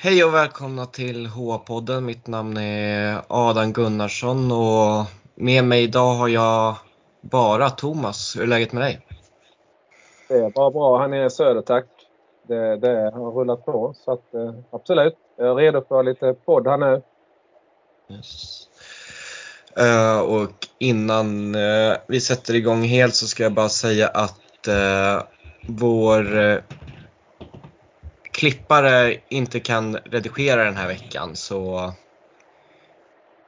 Hej och välkomna till H-podden. Mitt namn är Adam Gunnarsson och med mig idag har jag bara Thomas. Hur är läget med dig? Det är bara bra här nere i söder tack. Det, det har rullat på så att eh, absolut. Jag är redo för lite podd här nu. Yes. Uh, och innan uh, vi sätter igång helt så ska jag bara säga att uh, vår klippare inte kan redigera den här veckan så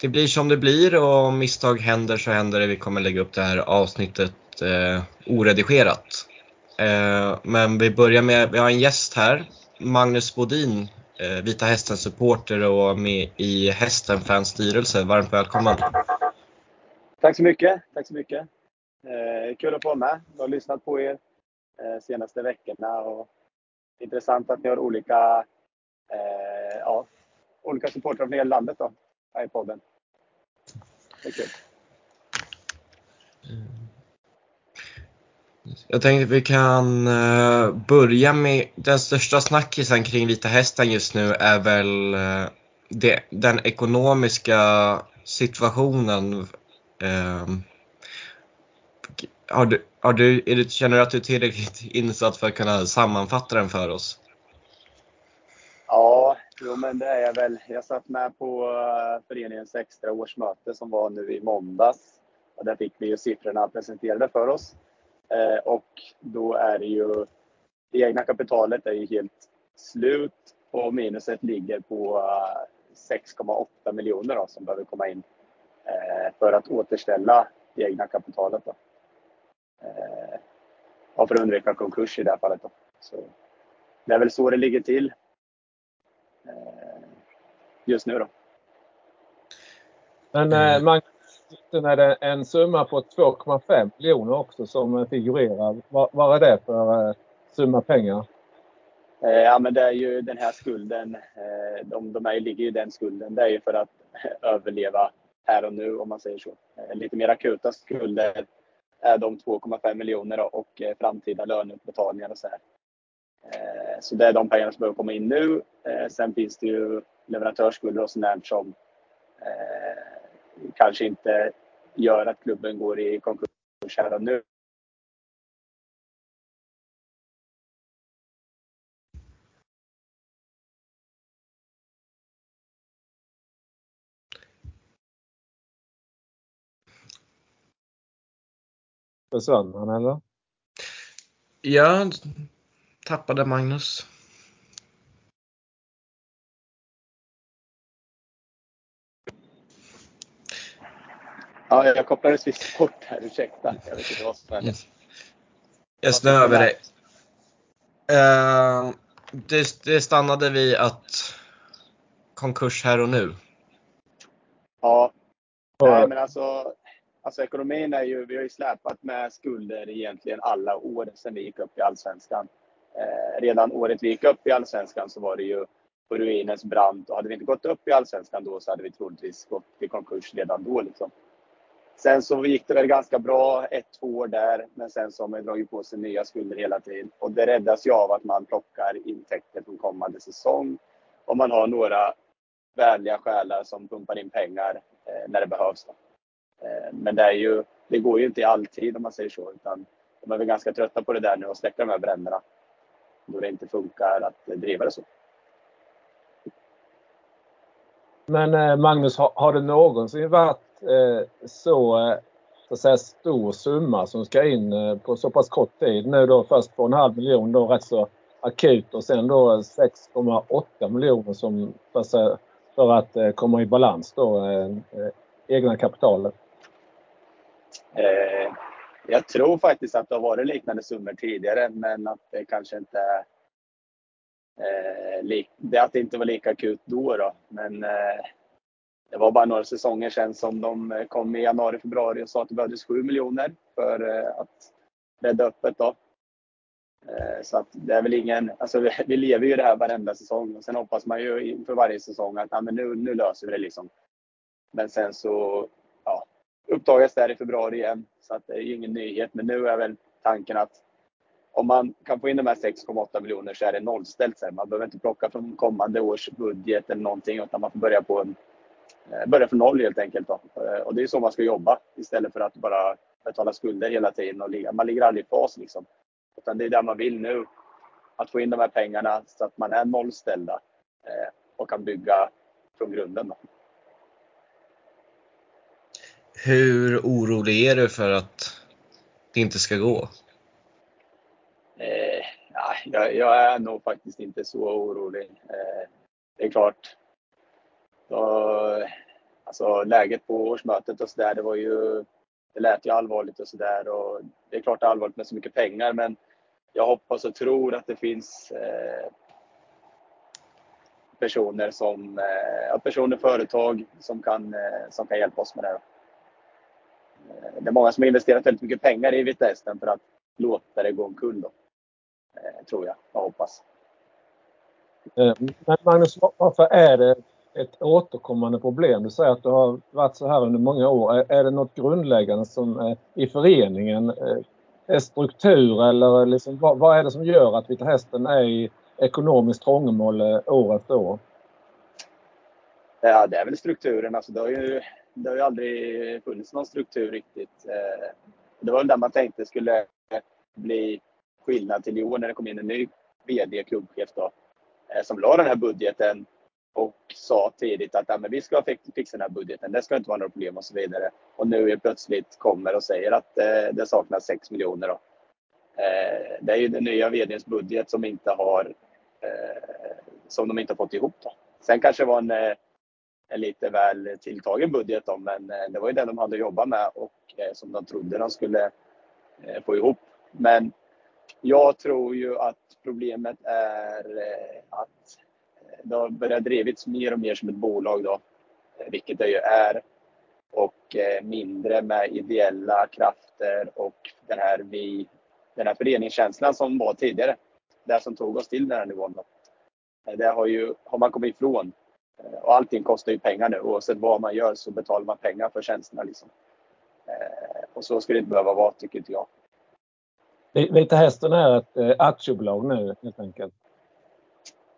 det blir som det blir och om misstag händer så händer det. Vi kommer lägga upp det här avsnittet eh, oredigerat. Eh, men vi börjar med, vi har en gäst här, Magnus Bodin, eh, Vita Hästen supporter och med i Hästen Fans styrelse. Varmt välkommen! Tack så mycket! Tack så mycket! Eh, kul att få vara med. Jag har lyssnat på er eh, senaste veckorna och intressant att ni har olika, eh, ja, olika supportrar från hela landet då, här i podden. Det är kul. Mm. Jag tänkte att vi kan eh, börja med den största snackisen kring Vita Hästen just nu är väl eh, det, den ekonomiska situationen. Eh, har du, har du, är du, känner du att du är tillräckligt insatt för att kunna sammanfatta den för oss? Ja, jo, men det är jag väl. Jag satt med på eh, föreningens extra årsmöte som var nu i måndags. Och där fick vi ju siffrorna presenterade för oss. Eh, och då är det ju, det egna kapitalet är ju helt slut och minuset ligger på eh, 6,8 miljoner då, som behöver komma in eh, för att återställa det egna kapitalet. Då ja, för att undvika konkurs i det här fallet. Då. Så det är väl så det ligger till eh, just nu. Då. Men eh, man, sen är det en summa på 2,5 miljoner också som figurerar. Vad, är det för eh, summa pengar? Eh, ja, men det är ju den här skulden. Eh, de, de är, ligger ju den skulden. Det är ju för att överleva här och nu om man säger så. Eh, lite mer akuta skulder är de 2,5 miljoner och eh, framtida löneutbetalningar och så här. Eh, så det är de pengarna som behöver komma in nu. Eh, sen finns det ju leverantörsskulder och sånt som kanske inte gör att klubben går i konkurs här och nu. Försvann han eller? Ja, tappade Magnus. Ja, jag kopplades visst bort här. Ursäkta. Jag vet inte vad som hände. Yes. Jag snöar över dig. Uh, det, det stannade vid att konkurs här och nu. Ja. Nej, men alltså Alltså ekonomin är ju, vi har ju släpat med skulder egentligen alla år sedan vi gick upp i Allsvenskan. Eh, redan året vi gick upp i Allsvenskan så var det ju på ruinens brant och hade vi inte gått upp i Allsvenskan då så hade vi troligtvis gått i konkurs redan då liksom. Sen så gick det väl ganska bra ett, två år där, men sen så har man dragit på sig nya skulder hela tiden. Och det räddas ju av att man plockar intäkter från kommande säsong. Och man har några vänliga själar som pumpar in pengar eh, när det behövs. Då. Eh, men det, är ju, det går ju inte alltid om man säger så. Utan de är väl ganska trötta på det där nu och släcka de här bränderna. Då det inte funkar att driva det så. Men eh, Magnus, har, har det någonsin varit eh, så, eh, så att säga, stor summa som ska in på så pass kort tid? Nu då först på en halv miljon då rätt så akut och sen då 6,8 miljoner som för, för att komma i balans då, egna kapitalet. Eh, jag tror faktiskt att det har varit liknande summor tidigare, men att det kanske inte eh, lik, det att det inte var lika akut då. då. Men eh, det var bara några säsonger sedan som de kom i januari, februari och sa att det behövdes 7 miljoner för eh, att rädda öppet. Då. Eh, så att det är väl ingen, alltså vi, vi, lever ju det här varenda säsong och sen hoppas man ju inför varje säsong att ah, men nu, nu löser vi det. Liksom. Men sen så uppdagas där i februari igen. Så att det är ju ingen nyhet. Men nu är väl tanken att om man kan få in de här 6,8 miljoner så är det nollställt sen. Man behöver inte plocka från kommande års budget eller någonting utan man får börja på en eh, börja från noll helt enkelt. Då. Eh, och det är så man ska jobba istället för att bara betala skulder hela tiden. Och ligga, man ligger aldrig i fas liksom. Utan det är där man vill nu. Att få in de här pengarna så att man är nollställda eh, och kan bygga från grunden. Då. Hur orolig är du för att det inte ska gå? Eh, jag, jag, är nog faktiskt inte så orolig. Eh, det är klart. Då, alltså, läget på årsmötet och sådär, det var ju det lät ju allvarligt och sådär. Det är klart det är allvarligt med så mycket pengar men jag hoppas och tror att det finns eh, personer som, eh, personer företag som kan, eh, som kan hjälpa oss med det. Eh, det är många som har investerat väldigt mycket pengar i Vita Hästen för att låta det gå omkull. Då. Eh, tror jag och hoppas. Eh, men Magnus, varför är det ett återkommande problem? Du säger att det har varit så här under många år. Är det något grundläggande som i föreningen är struktur eller liksom, vad, är det som gör att Vita Hästen är i ekonomiskt trångmål år efter år? Ja, det är väl strukturen. Alltså, det, har ju, det har ju aldrig funnits någon struktur riktigt. Eh, det var väl där man tänkte skulle bli skillnad till i år när det kom in en ny VD, klubbchef då, eh, som la den här budgeten och sa tidigt att ja, men vi ska fixa den här budgeten, det ska inte vara några problem och så vidare. Och nu är plötsligt kommer och säger att eh, det saknas 6 miljoner. Då. Eh, det är ju den nya VDns budget som inte har eh, som de inte har fått ihop. Då. Sen kanske det var en, eh, en lite väl tilltagen budget då, men eh, det var ju det de hade jobbat med och eh, som de trodde de skulle eh, få ihop. Men jag tror ju att problemet är att det har börjat drivits mer och mer som ett bolag då, vilket det ju är. Och mindre med ideella krafter och den här, vi, den här föreningskänslan som var tidigare. Det som tog oss till den här nivån. Då. Det har, ju, har man kommit ifrån. Och allting kostar ju pengar nu. Oavsett vad man gör så betalar man pengar för tjänsterna. Liksom. Och så ska det inte behöva vara, tycker inte jag. Vita Hästen är ett eh, aktiebolag nu helt enkelt?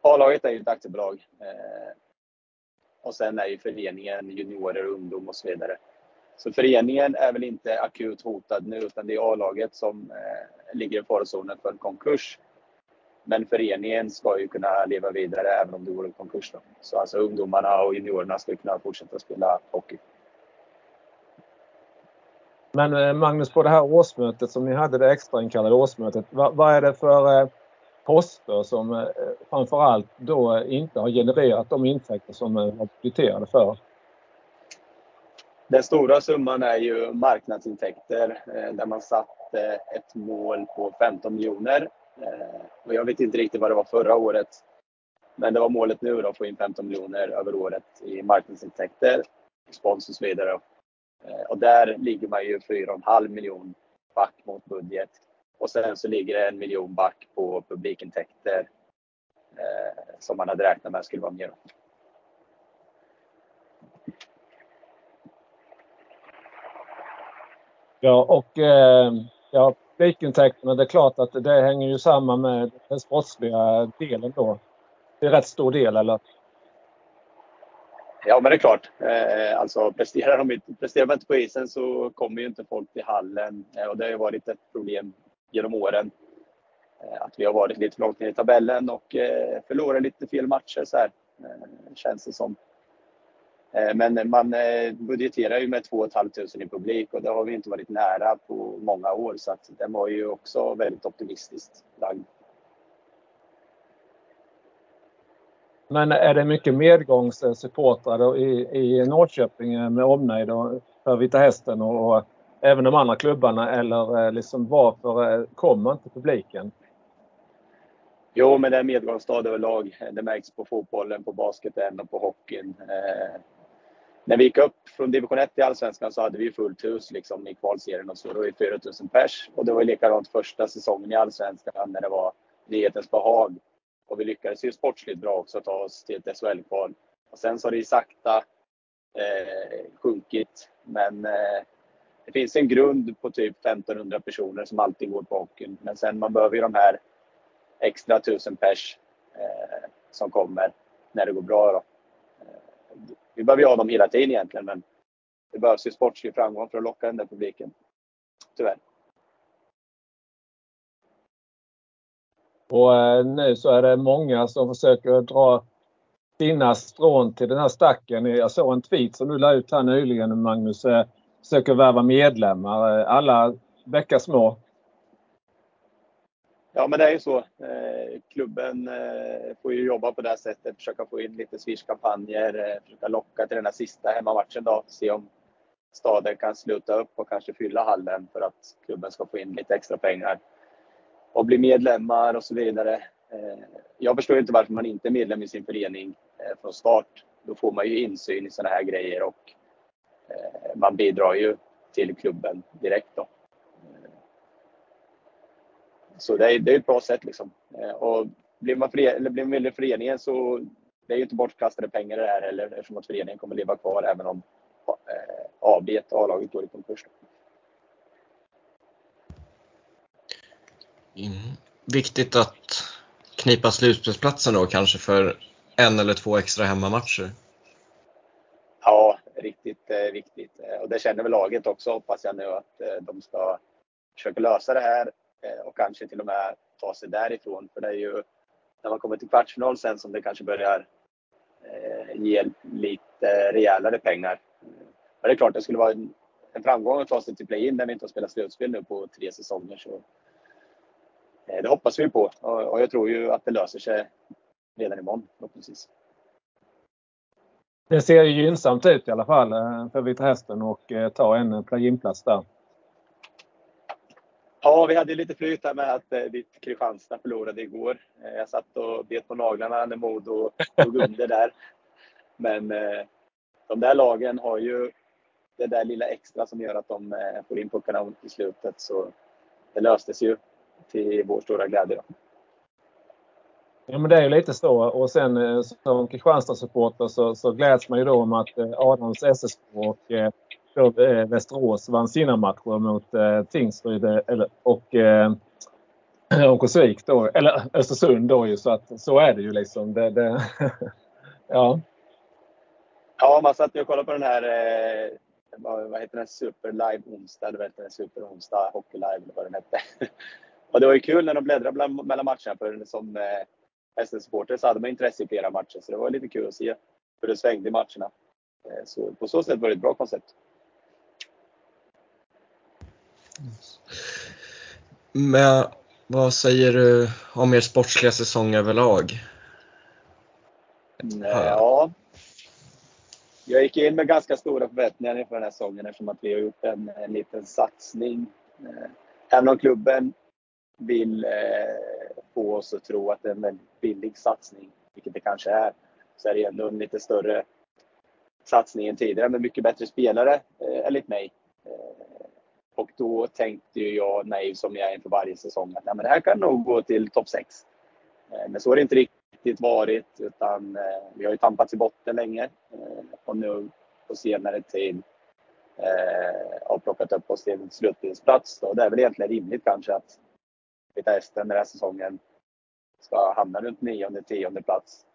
A-laget är ju ett aktiebolag. Eh, och sen är ju föreningen juniorer, ungdom och så vidare. Så föreningen är väl inte akut hotad nu utan det är A-laget som eh, ligger i farozonen för en konkurs. Men föreningen ska ju kunna leva vidare även om det vore en konkurs. Då. Så alltså ungdomarna och juniorerna ska kunna fortsätta spela hockey. Men eh, Magnus, på det här årsmötet som ni hade, det extrainkallade årsmötet, vad, vad, är det för eh, poster som eh, framförallt då inte har genererat de intäkter som var budgeterade för? Den stora summan är ju marknadsintäkter där man satt ett mål på 15 miljoner. Eh, och jag vet inte riktigt vad det var förra året. Men det var målet nu då, att få in 15 miljoner över året i marknadsintäkter, spons och så vidare. Eh, och där ligger man ju 4,5 miljon back mot budget. Och sen så ligger det en miljon back på publikintäkter eh, som man hade räknat med skulle vara mer. Ja, och eh, ja, publikintäkterna, det är klart att det hänger ju samman med den sportsliga delen då. Det är rätt stor del, eller? Ja, men det är klart. Eh, alltså, presterar, de inte, presterar man inte på isen så kommer ju inte folk till hallen. Eh, och det har ju varit ett problem genom åren. Eh, att vi har varit lite för långt ner i tabellen och förlorat lite fel matcher. Så här, känns det som. Eh, men man eh, budgeterar ju med 2 500 i publik och det har vi inte varit nära på många år. Så att den var ju också väldigt optimistiskt lagd. Men är det mycket medgångssupportrar i, i Norrköping med omnejd för Vita Hästen och, och även de andra klubbarna eller eh, liksom varför eh, kommer inte publiken? Jo, men det är medgångsstad överlag. Det märks på fotbollen, på basketen och på hockeyn. När vi gick upp från division 1 till allsvenskan så hade vi fullt hus liksom, i kvalserien och så. Det var 4000 pers och det var likadant första säsongen i allsvenskan när det var nyhetens behag. Och vi lyckades ju sportsligt bra också ta oss till ett SHL-kval. Och sen så har det ju sakta eh, sjunkit. Men eh, det finns en grund på typ 1500 personer som alltid går på hockeyn. Men sen man behöver ju de här extra 1000 pers eh, som kommer när det går bra. Då. Vi behöver ju ha dem hela tiden egentligen, men det behövs ju sportslig framgång för att locka den där publiken. Tyvärr. Och eh, nu så är det många som försöker dra sina strån till den här stacken. Jag såg en tweet som du la ut här nyligen Magnus. Eh, försöker värva medlemmar. Eh, alla bäckar små. Ja, men det är ju så. Eh, klubben eh, får ju jobba på det här sättet. Försöka få in lite Swish-kampanjer. Eh, försöka locka till den här sista hemmamatchen då. Se om staden kan sluta upp och kanske fylla hallen för att klubben ska få in lite extra pengar och bli medlemmar och så vidare. Jag förstår inte varför man inte är medlem i sin förening från start. Då får man ju insyn i sådana här grejer och man bidrar ju till klubben direkt. Då. Så det är, det är ett bra sätt. Liksom. Och blir man, före, eller blir man medlem i föreningen så det är ju inte bortkastade pengar det här heller eftersom att föreningen kommer leva kvar även om AB, A-laget, går i konkurs. Mm. Viktigt att knipa slutspelsplatsen då kanske för en eller två extra hemmamatcher? Ja, riktigt eh, viktigt. Eh, och det känner väl laget också hoppas jag nu att eh, de ska försöka lösa det här eh, Eh, och kanske till och med ta sig därifrån. För det är ju när man kommer till kvartsfinal sen som det kanske börjar eh, ge lite rejälare pengar. Men det är klart, det skulle vara en, en framgång att ta sig till play-in när vi inte har spelat slutspel nu på tre säsonger. Så eh, det hoppas vi på och jag tror ju att det löser sig redan imorgon förhoppningsvis. Det ser ju gynnsamt ut i alla fall för Vita Hästen och ta en play-in-plats där. Ja, vi hade lite flyt här med att eh, ditt Kristianstad förlorade igår. Eh, jag satt och bet på naglarna när Modo tog under där. Men eh, de där lagen har ju det där lilla extra som gör att de får in puckarna i slutet. Så det löstes ju till vår stora glädje. Då. Ja men det är ju lite så och sen eh, som Kristianstad-supporter så, så gläds man ju då om att eh, Adams SSK och eh, då, Västerås vann sina matcher mot eh, Tingsryd eh, eller, och eh, Örnsköldsvik då, eller eh, Östersund då ju så att så är det ju liksom. Det, det ja. Ja, man satt ju och kollade på den här eh, vad, vad, heter den? Super Live onsdag, eller vad heter den? Super onsdag Hockey Live eller vad den hette. Och det var ju kul när de bläddrade bland, mellan matcherna för som eh, SN-supporter så hade man intresse i flera matcher. Så det var lite kul att se hur det svängde i matcherna. Eh, så på så sätt var det ett bra koncept. Men vad säger du om er sportsliga säsong överlag? Ja. Jag gick in med ganska stora förväntningar inför den här säsongen eftersom att vi har gjort en, en liten satsning. Eh, även om klubben vill eh, få oss att tro att det är en väldigt billig satsning, vilket det kanske är, så är det ändå en lite större satsning än tidigare med mycket bättre spelare, eh, enligt mig. Och då tänkte ju jag, naiv som jag är inför varje säsong, att nej, men det här kan nog gå till topp 6. Eh, men så har det inte riktigt varit, utan eh, vi har ju tampats i botten länge. Eh, och nu på senare tid har plockat upp oss till en slutspelsplats. Det är väl egentligen rimligt kanske att Vita Hästen den här säsongen ska hamna runt nionde, tionde plats.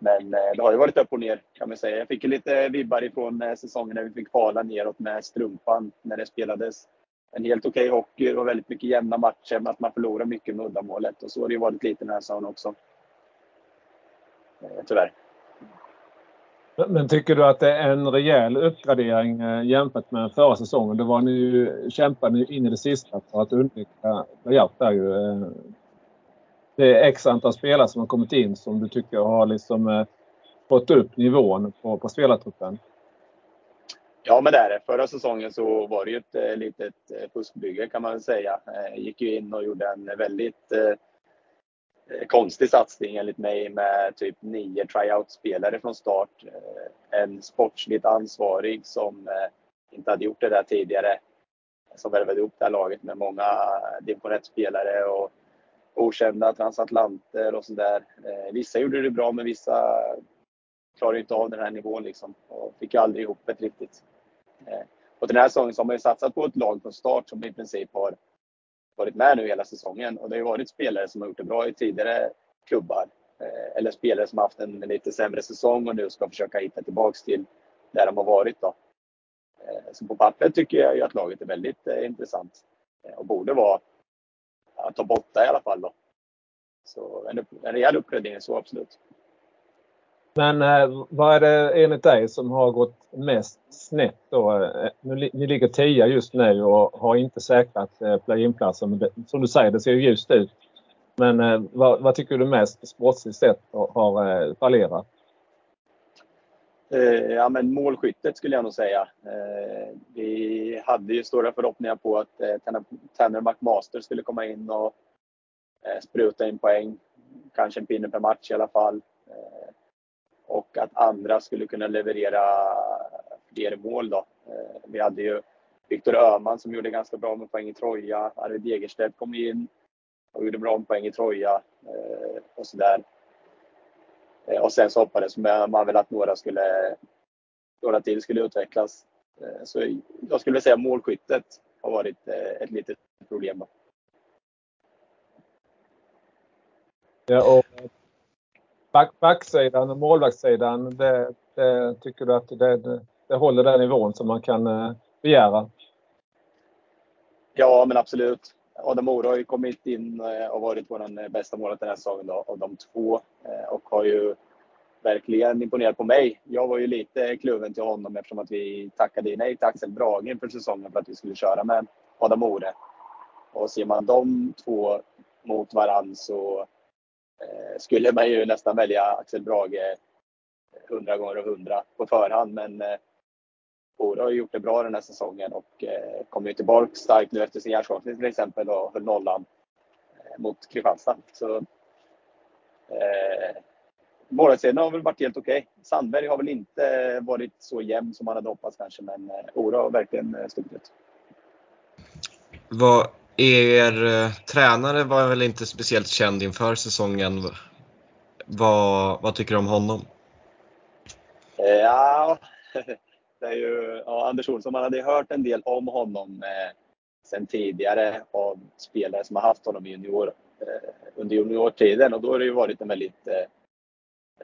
Men eh, det har ju varit upp och ner kan man säga. Jag fick ju lite vibbar ifrån eh, säsongen när vi fick kvala neråt med strumpan när det spelades en helt okej okay hockey och väldigt mycket jämna matcher men att man förlorar mycket med uddamålet. Och så har det ju varit lite den här säsongen också. Eh, tyvärr. Men tycker du att det är en rejäl uppgradering jämfört med förra säsongen? Då var ni ju, kämpade ni in i det sista för att undvika playout där ju. Det är x antal spelare som har kommit in som du tycker har liksom eh, fått upp nivån på, på spelartruppen. Ja, men det är det. Förra säsongen så var det ju ett eh, litet eh, fuskbygge kan man väl säga. Eh, gick ju in och gjorde en väldigt konstig satsning enligt mig med typ nio tryout-spelare från start. En sportsligt ansvarig som inte hade gjort det där tidigare. Som värvade ihop det här laget med många division 1-spelare och okända transatlanter och sådär. Eh, vissa gjorde det bra men vissa klarade inte av den här nivån liksom och fick aldrig ihop det riktigt. Eh. Och den här säsongen så har man ju satsat på ett lag från start som i princip har varit med nu hela säsongen. Och det har ju varit spelare som har gjort det bra i tidigare klubbar. Eh, eller spelare som har haft en lite sämre säsong och nu ska försöka hitta tillbaks till där de har varit då. Så på pappret tycker jag ju att laget är väldigt intressant och borde vara att ta bort det i alla fall då. Så en, en rejäl uppgradering så absolut. Men eh, vad är det enligt dig som har gått mest snett då? Eh, nu, ni ligger tia just nu och har inte säkrat eh, play-in-platsen. Som du säger, det ser ju ljust ut. Men eh, vad, vad, tycker du mest sportsligt sett har, har eh, fallerat? Eh, ja, men målskyttet skulle jag nog säga. Eh, vi hade ju stora förhoppningar på att eh, Tanner McMaster skulle komma in och eh, spruta in poäng. Kanske en pinne per match i alla fall. Eh, och att andra skulle kunna leverera fler mål. Då. Eh, vi hade ju Viktor Öhman som gjorde ganska bra med poäng i Troja. Arvid Degerstedt kom in och gjorde bra med poäng i Troja eh, och sådär. Eh, och sen så hoppades man väl att några, skulle, några till skulle utvecklas. Så jag skulle säga målskyttet har varit ett litet problem. Ja, och back, backsidan och målvaktssidan, det, det, tycker du att det, det, det håller den nivån som man kan eh, begära? Ja, men absolut. Adam Mora har ju kommit in eh, och varit vår eh, bästa målvakt den här säsongen av de två eh, och har ju verkligen imponerat på mig. Jag var ju lite kluven till honom eftersom att vi tackade nej till Axel Brage inför säsongen för att vi skulle köra med Adam Ore Och ser man de två mot varann så skulle man ju nästan välja Axel Brage 100 gånger och 100 på förhand. Men Bora har gjort det bra den här säsongen och eh, kommer tillbaka starkt nu efter sin hjärnskakning till exempel och höll nollan eh, mot Kristianstad. Så, eh, Målvaktssidan har väl varit helt okej. Okay. Sandberg har väl inte varit så jämn som man hade hoppats kanske, men eh, Ora har verkligen stuckit ut. Vad er eh, tränare var väl inte speciellt känd inför säsongen. Vad, vad tycker du om honom? Ja, det är ju ja, Anders Olsson. Man hade hört en del om honom eh, sen tidigare av spelare som har haft honom junior, eh, under juniortiden och då har det ju varit en väldigt eh,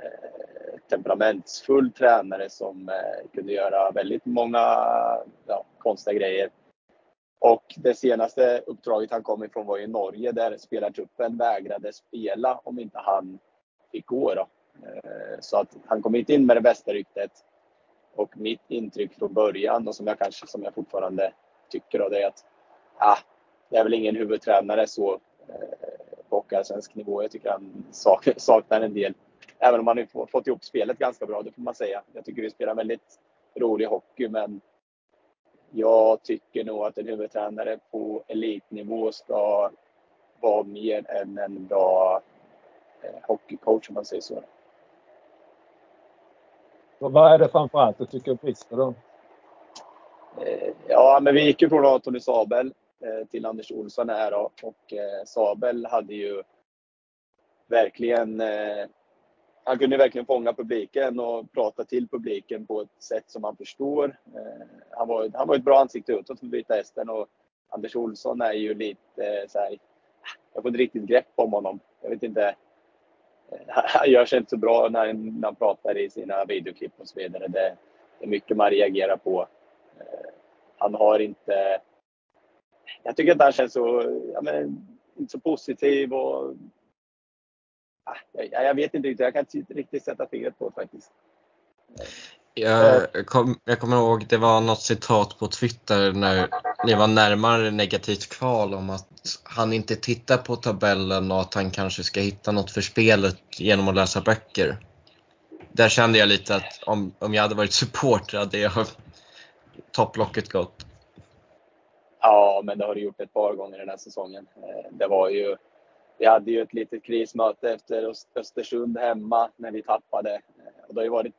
eh, temperamentsfull tränare som eh, kunde göra väldigt många ja, konstiga grejer. Och det senaste uppdraget han kom ifrån var i Norge där spelartruppen vägrade spela om inte han fick gå. Då. Eh, så att han kom inte in med det bästa ryktet. Och mitt intryck från början och som jag kanske som jag fortfarande tycker då, det är att ah, det är väl ingen huvudtränare så eh, på svensk nivå. Jag tycker han saknar en del. Även om han har fått ihop spelet ganska bra, det får man säga. Jag tycker vi spelar väldigt rolig hockey men jag tycker nog att en huvudtränare på elitnivå ska vara mer än en bra eh, hockeycoach om man säger så. Och vad är det framförallt du tycker brister då? Eh, ja, men vi gick ju från Anthony Sabel eh, till Anders Olsson här och, och Sabel hade ju verkligen han kunde verkligen fånga publiken och prata till publiken på ett sätt som man förstår. Han var, han var ett bra ansikte utåt för Vita Hästen och Anders Olsson är ju lite så här, jag får inte riktigt grepp om honom. Jag vet inte. Han gör sig inte så bra när, när han pratar i sina videoklipp och så vidare. Det, det är mycket man reagerar på. Eh, han har inte... Jag tycker att han känns så, ja, men, inte så positiv och ah, jag, jag vet inte riktigt, jag kan inte riktigt sätta fingret på det faktiskt. Jag, kom, jag kommer ihåg, det var något citat på Twitter när ni var närmare negativt kval om att han inte tittar på tabellen och att han kanske ska hitta något för spelet genom att läsa böcker. Där kände jag lite att om, om jag hade varit supporter hade jag topplocket gått. Ja, men det har du gjort ett par gånger den här säsongen. Eh, det var ju vi hade ju ett litet krismöte efter Östersund hemma när vi tappade. Och det har ju varit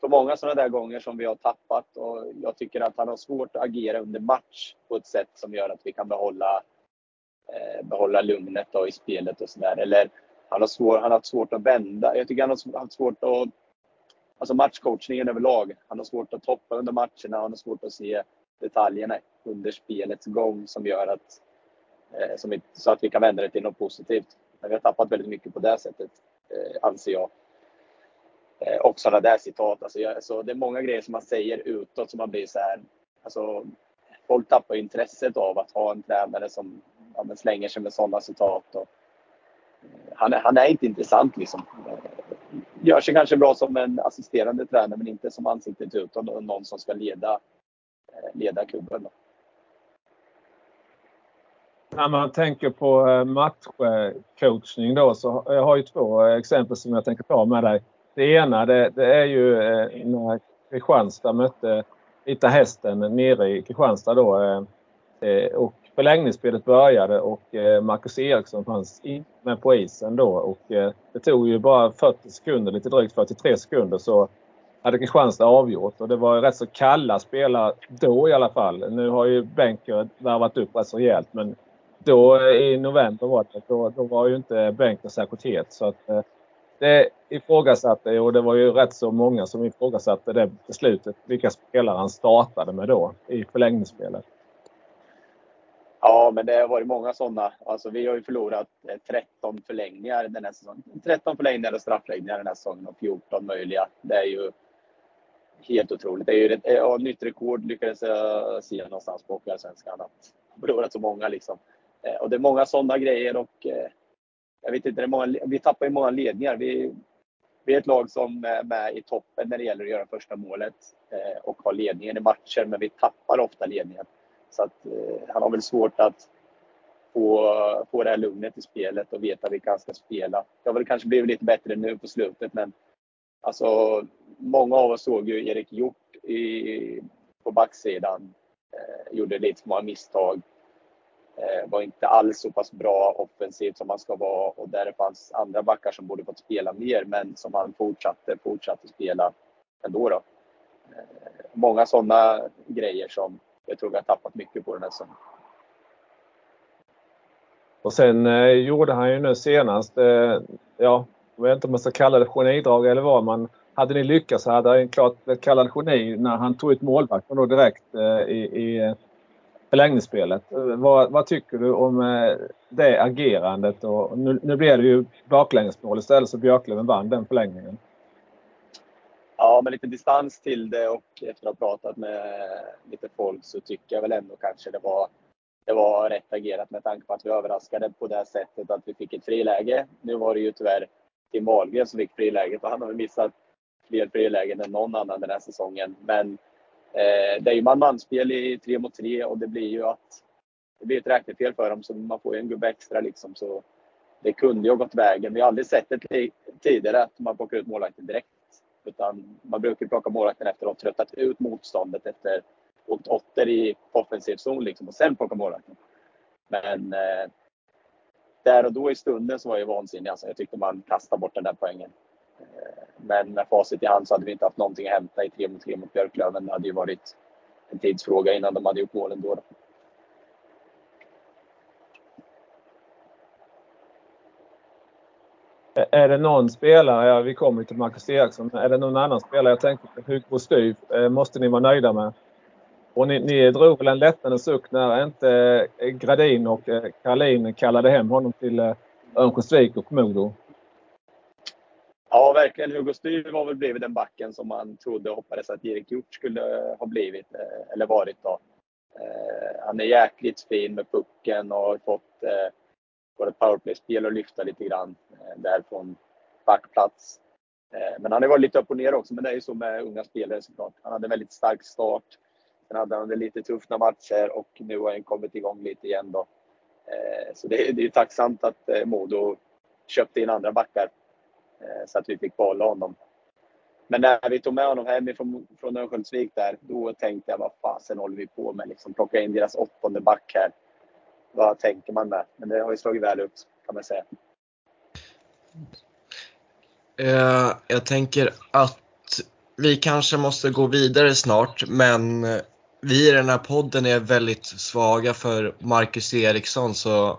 så många sådana där gånger som vi har tappat och jag tycker att han har svårt att agera under match på ett sätt som gör att vi kan behålla, eh, behålla lugnet då i spelet och sådär. Eller han har, svår, han har haft svårt att vända. Jag tycker han har haft svårt att alltså matchcoachningen överlag. Han har svårt att toppa under matcherna, han har svårt att se detaljerna under spelets gång som gör att, eh, som så att vi kan vända det till något positivt. Men vi har tappat väldigt mycket på det sättet, eh, anser jag. Eh, och sådana där citat. Alltså, jag, så det är många grejer som man säger utåt som man blir så här. Alltså, folk tappar intresset av att ha en tränare som ja, slänger sig med sådana citat. Och, eh, han, är, han är inte intressant liksom. Eh, gör sig kanske bra som en assisterande tränare men inte som ansiktet utåt och någon som ska leda, eh, leda klubben. Då. När man tänker på eh, matchcoachning då så jag har jag två eh, exempel som jag tänker ta med dig. Det ena det, det är ju eh, när Kristianstad mötte Vita Hästen nere i Kristianstad då. Eh, eh, och förlängningsspelet började och eh, Marcus Eriksson fanns med på isen då och eh, det tog ju bara 40 sekunder, lite drygt 43 sekunder så hade Kristianstad avgjort och det var rätt så kalla spelare då i alla fall. Nu har ju Benker värvat upp rätt så rejält men då i november var det, då, då var ju inte Benker särskilt het så att eh, det ifrågasatte och det var ju rätt så många som ifrågasatte det beslutet vilka spelare han startade med då i förlängningsspelet. Ja, men det har varit många sådana. Alltså, vi har ju förlorat eh, 13 förlängningar den här säsongen. 13 förlängningar och straffläggningar den här säsongen och 14 möjliga. Det är ju helt otroligt. Det är ju ett eh, ja, nytt rekord lyckades jag se någonstans på Hockeyallsvenskan. Att förlorat så många liksom. Eh, och det är många sådana grejer och jag vet inte, det är många, vi tappar ju många ledningar. Vi, vi är ett lag som är med i toppen när det gäller att göra första målet eh, och ha ledningen i matcher, men vi tappar ofta ledningen. Så att, eh, han har väl svårt att få, få det här lugnet i spelet och veta vilka han ska spela. Det har väl kanske blivit lite bättre nu på slutet men alltså, många av oss såg ju Erik Hjort i, på backsidan. Eh, gjorde lite för många misstag. Eh, var inte alls så pass bra offensivt som han ska vara och där det fanns andra backar som borde fått spela mer men som han fortsatte, fortsatte spela ändå. Då. Eh, många sådana grejer som jag tror vi har tappat mycket på den här säsongen. Och sen eh, gjorde han ju nu senast, eh, ja, jag vet inte om man ska kalla det genidrag eller vad, men hade ni lyckats så hade han klart blivit kallad geni när han tog ut målvakten då direkt eh, i, i förlängningsspelet. Vad, vad, tycker du om eh, det agerandet? Och nu, nu blev det ju baklängesmål istället så Björklöven vann den förlängningen. Ja, med lite distans till det och efter att ha pratat med lite folk så tycker jag väl ändå kanske det var, det var rätt agerat med tanke på att vi överraskade på det sättet att vi fick ett friläge. Nu var det ju tyvärr Tim Wahlgren som fick friläget och han har väl missat fler frilägen än någon annan den här säsongen. Men eh, det är ju man-manspel i tre mot tre och det blir ju att det blir ett räknefel för dem så man får ju en gubbe extra liksom. Så det kunde ju ha gått vägen. Vi har aldrig sett det tidigare att man plockar ut målvakten direkt. Utan man brukar plocka målvakten efter att ha tröttat ut motståndet efter åkt åtter i offensiv zon liksom, och sen plocka målvakten. Men eh, där och då i stunden så var jag vansinnig. Alltså, jag tyckte man kastade bort den där poängen. Men med facit i hand så hade vi inte haft någonting att hämta i 3 mot 3 mot Björklöven. Det hade ju varit en tidsfråga innan de hade gjort målen då. Är det någon spelare, ja, vi kommer till Marcus Eriksson, är det någon annan spelare, jag tänker på Hugo Styf, eh, måste ni vara nöjda med? Och ni, ni drog väl en lättnadens suck när inte eh, Gradin och eh, Karlin kallade hem honom till Örnsköldsvik och Modo? Ja, verkligen. Hugo Styr var väl blivit den backen som man trodde och hoppades att Erik Hjort skulle eh, ha blivit, eh, eller varit då. Eh, han är jäkligt fin med pucken och har fått både powerplay-spel och lyfta lite grann där från backplats. Men han har varit lite upp och ner också, men det är ju så med unga spelare såklart. Han hade en väldigt stark start. Sen hade han det lite tufft några matcher och nu har han kommit igång lite igen då. Så det, det är tacksamt att Modo köpte in andra backar Eh, så att vi fick behålla honom. Men när vi tog med honom hemifrån från Örnsköldsvik där, då tänkte jag vad fasen håller vi på med? Liksom, plocka in deras åttonde back här vad tänker man med? Men det har ju slagit väl ut kan man säga. Uh, jag tänker att vi kanske måste gå vidare snart, men vi i den här podden är väldigt svaga för Marcus Eriksson så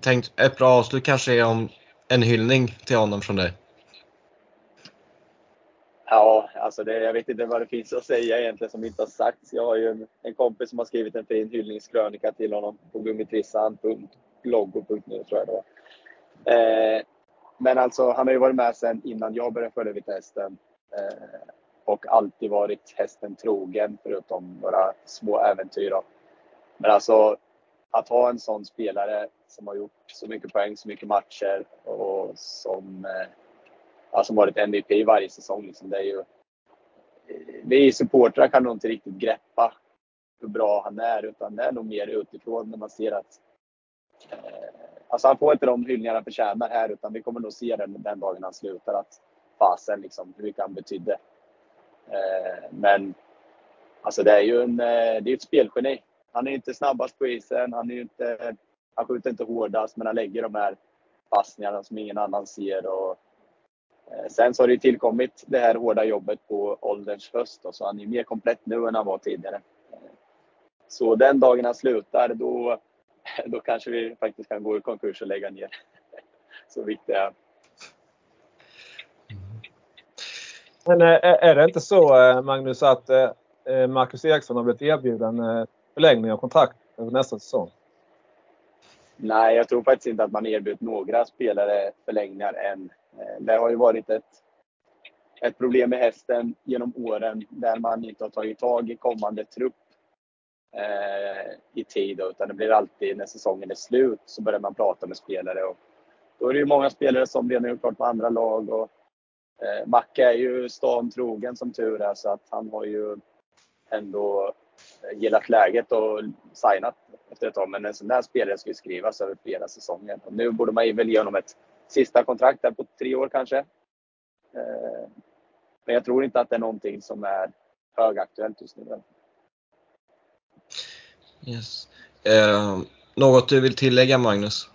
Tänkt ett bra avslut kanske är om en hyllning till honom från dig. Ja, alltså det, jag vet inte vad det finns att säga egentligen som inte har sagts. Jag har ju en, en kompis som har skrivit en fin hyllningskrönika till honom på gummitrissan.bloggo.nu tror jag det var. Eh, men alltså, han har ju varit med sedan innan jag började följa Vita Hästen. Eh, och alltid varit hästen trogen, förutom några små äventyr. Då. Men alltså, att ha en sån spelare som har gjort så mycket poäng, så mycket matcher och som, eh, ja, som varit MVP varje säsong. Liksom, det är ju, eh, vi supportrar kan nog inte riktigt greppa hur bra han är, utan det är nog mer utifrån när man ser att eh, Alltså han får inte de hyllningar han förtjänar här, utan vi kommer nog se den, den dagen han slutar att fasen liksom, hur mycket han betydde. Eh, men alltså det är ju en, eh, det är ett spelgeni. Han är inte snabbast på isen, han, är inte, han skjuter inte hårdast, men han lägger de här passningarna som ingen annan ser. Och, eh, sen så har det tillkommit det här hårda jobbet på ålderns höst, så han är mer komplett nu än han var tidigare. Eh, så den dagen han slutar, då, då kanske vi faktiskt kan gå i konkurs och lägga ner. Så viktigt är Men eh, är det inte så eh, Magnus att Marcus Eriksson har blivit erbjuden förlängning av kontrakt över nästa säsong? Nej, jag tror faktiskt inte att man erbjudit några spelare förlängningar än. Eh, det har ju varit ett, ett problem med hästen genom åren där man inte har tagit tag i kommande trupp eh, i tid. Utan det blir alltid när säsongen är slut så börjar man prata med spelare. Och då är det ju många spelare som redan gjort klart med andra lag. Och, eh, Macke är ju stan trogen som tur är så att han har ju ändå gillat läget och signat efter ett tag. Men en sån där spelare ska ju skrivas över flera säsonger. Och nu borde man väl ge honom ett sista kontrakt där på tre år kanske. Eh, men jag tror inte att det är någonting som är högaktuellt just nu. Yes. Eh, något du vill tillägga Magnus?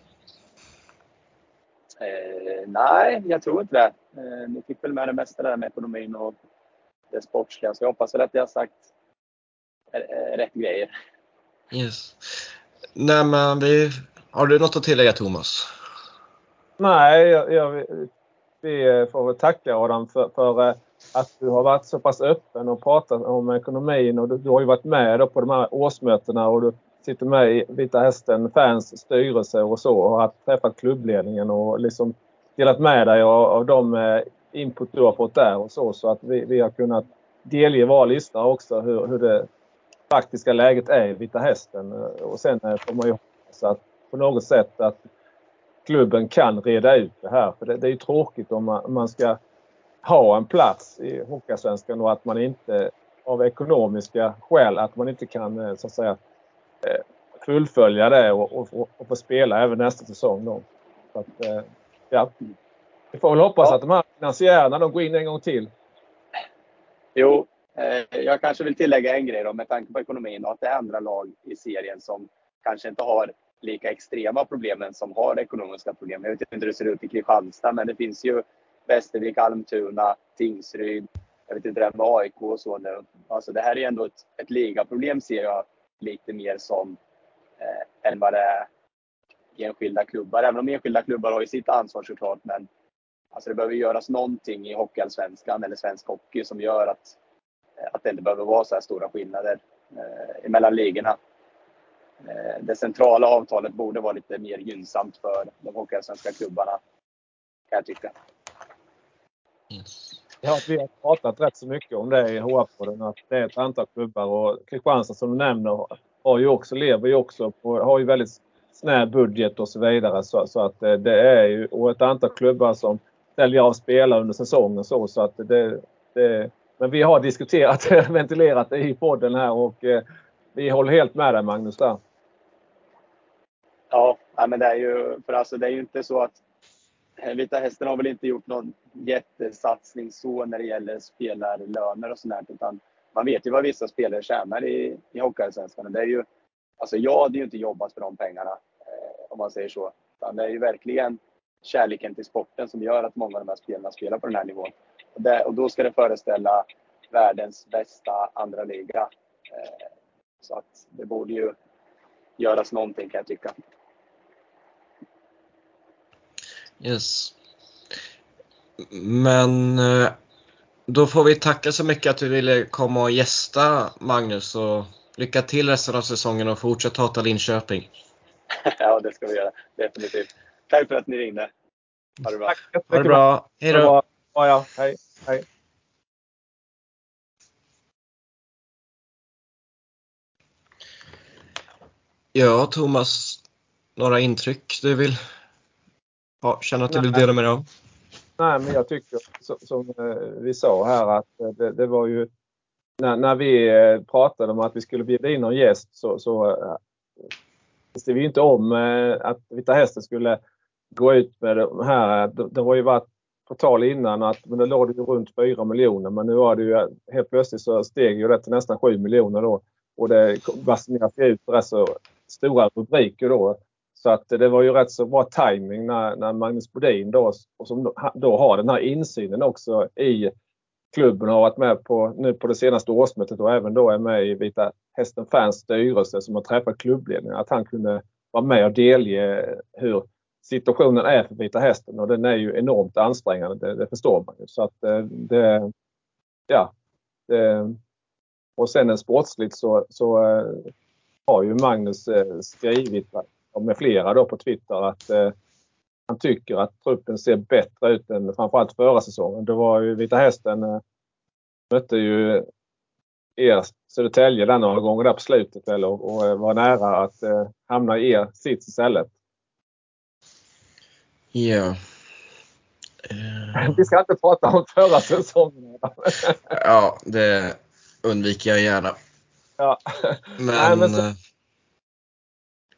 Eh, nej, jag tror inte det. Eh, ni fick väl med det mesta där med ekonomin och det sportsliga. Så jag hoppas väl att jag har sagt eh, rätt grejer. Yes. Nej, men vi, har du något att tillägga Thomas? Nej, jag, jag, vi får väl tacka Adam för, för eh, att du har varit så pass öppen och pratat om ekonomin och du, du har ju varit med på de här årsmötena och du sitter med i Vita Hästen fans styrelse och så och har träffat klubbledningen och liksom delat med dig av, av de eh, input du har fått där och så så att vi, vi har kunnat delge våra lyssnare också hur, hur det faktiska läget är Vita Hästen och sen eh, får man ju hoppas att på något sätt att klubben kan reda ut det här. För det, det är ju tråkigt om man, man ska ha en plats i Hockeyallsvenskan och att man inte av ekonomiska skäl att man inte kan eh, så att säga eh, fullfölja det och, och, och få spela även nästa säsong. Då. Så att, ja. Vi får väl hoppas ja. att de här finansiärerna de går in en gång till. Jo, Eh, jag kanske vill tillägga en grej då med tanke på ekonomin och att det är andra lag i serien som kanske inte har lika extrema problem som har ekonomiska problem. Jag vet inte hur det ser ut i Kristianstad men det finns ju Västervik, Almtuna, Tingsryd. Jag vet inte det med AIK och så nu. Alltså det här är ändå ett, ett ligaproblem ser jag lite mer som eh, än vad det är i enskilda klubbar. Även om enskilda klubbar har ju sitt ansvar såklart. Men alltså det behöver göras någonting i Hockeyallsvenskan eller svensk hockey som gör att, att det inte behöver vara så här stora skillnader eh, mellan ligorna. Eh, det centrala avtalet borde vara lite mer gynnsamt för de hockeyallsvenska klubbarna, kan jag tycka. Yes. Ja, vi har pratat rätt så mycket om det i HF-podden att det är ett antal klubbar och Kristianstad som du nämner har ju också, lever ju också på, har ju väldigt snäv budget och så vidare. Så, så att eh, det är ju och ett antal klubbar som säljer av spelare under säsongen så, så att det, det men vi har diskuterat, ventilerat det i podden här och eh, vi håller helt med dig Magnus där. Ja, men det är ju, för alltså det är ju inte så att eh, Vita Hästen har väl inte gjort någon jättesatsning så när det gäller spelarlöner och sånt utan man vet ju vad vissa spelare tjänar i, i Hockeyallsvenskan. Det är ju, alltså jag hade ju inte jobbat för de pengarna, eh, om man säger så. Utan det är ju verkligen kärleken till sporten som gör att många av de här spelarna spelar på den här nivån. Och, det, och då ska det föreställa världens bästa andra liga. Eh, så att det borde ju göras någonting kan jag tycka. Yes. Men eh, Då får vi tacka så mycket att du ville komma och gästa Magnus och lycka till resten av säsongen och fortsätt hata Linköping. ja, det ska vi göra. Definitivt. Tack för att ni ringde. Ha det bra. Tack Ha det bra. Hej då. Ja, ja. Hej. Hej. Ja, Thomas. Några intryck du vill ja, känna att du vill dela med dig av? Nej, men jag tycker som, som vi sa här att det, det var ju när, när, vi pratade om att vi skulle bjuda in någon gäst så, så visste vi inte om att Vita Hästen skulle gå ut med det här. Det, det har ju varit på tal innan att men det låg det runt 4 miljoner men nu var det ju helt plötsligt så steg ju det till nästan 7 miljoner då. Och det basuneras ut rätt så stora rubriker då. Så att det var ju rätt så bra timing när, när Magnus Bodin då, och som då har den här insynen också i klubben har varit med på nu på det senaste årsmötet och även då är med i Vita Hästen Fans styrelse som har träffat klubbledningen. Att han kunde vara med och delge hur situationen är för Vita Hästen och den är ju enormt ansträngande. Det, det förstår man ju. Så att eh, det, ja. Det, och sen sportsligt så, så eh, har ju Magnus eh, skrivit med flera då på Twitter att han tycker att truppen ser bättre ut än framförallt förra säsongen. Det var ju Vita Hästen mötte ju er Södertälje där några gånger där på slutet väl och, och var nära att hamna i er sits istället. Ja. Uh... Vi ska inte prata om förra säsongen. ja, det undviker jag gärna. Ja. Men... Nej, men så...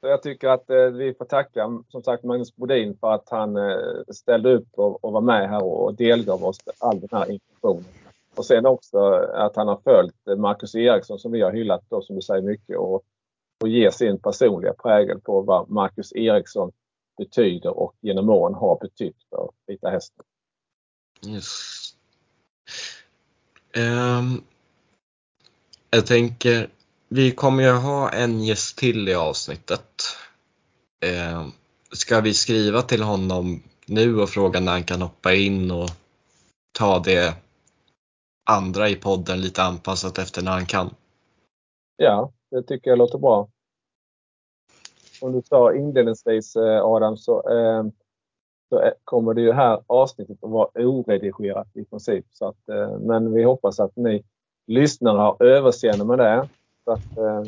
så jag tycker att eh, vi får tacka som sagt Magnus Bodin för att han eh, ställde upp och, och var med här och, och delgav oss all den här informationen. Och sen också att han har följt Marcus Eriksson som vi har hyllat då som du säger mycket och, och ger sin personliga prägel på vad Marcus Eriksson betyder och genom åren har betytt för Vita Hästen. Yes. Um, jag tänker, vi kommer ju ha en gäst till i avsnittet. Um, ska vi skriva till honom nu och fråga när han kan hoppa in och ta det andra i podden lite anpassat efter när han kan? Ja, det tycker jag låter bra som du sa inledningsvis eh, Adam så, eh, så kommer det ju här avsnittet att vara oredigerat i princip. Så att, eh, men vi hoppas att ni lyssnare har överseende med det. Så att, eh,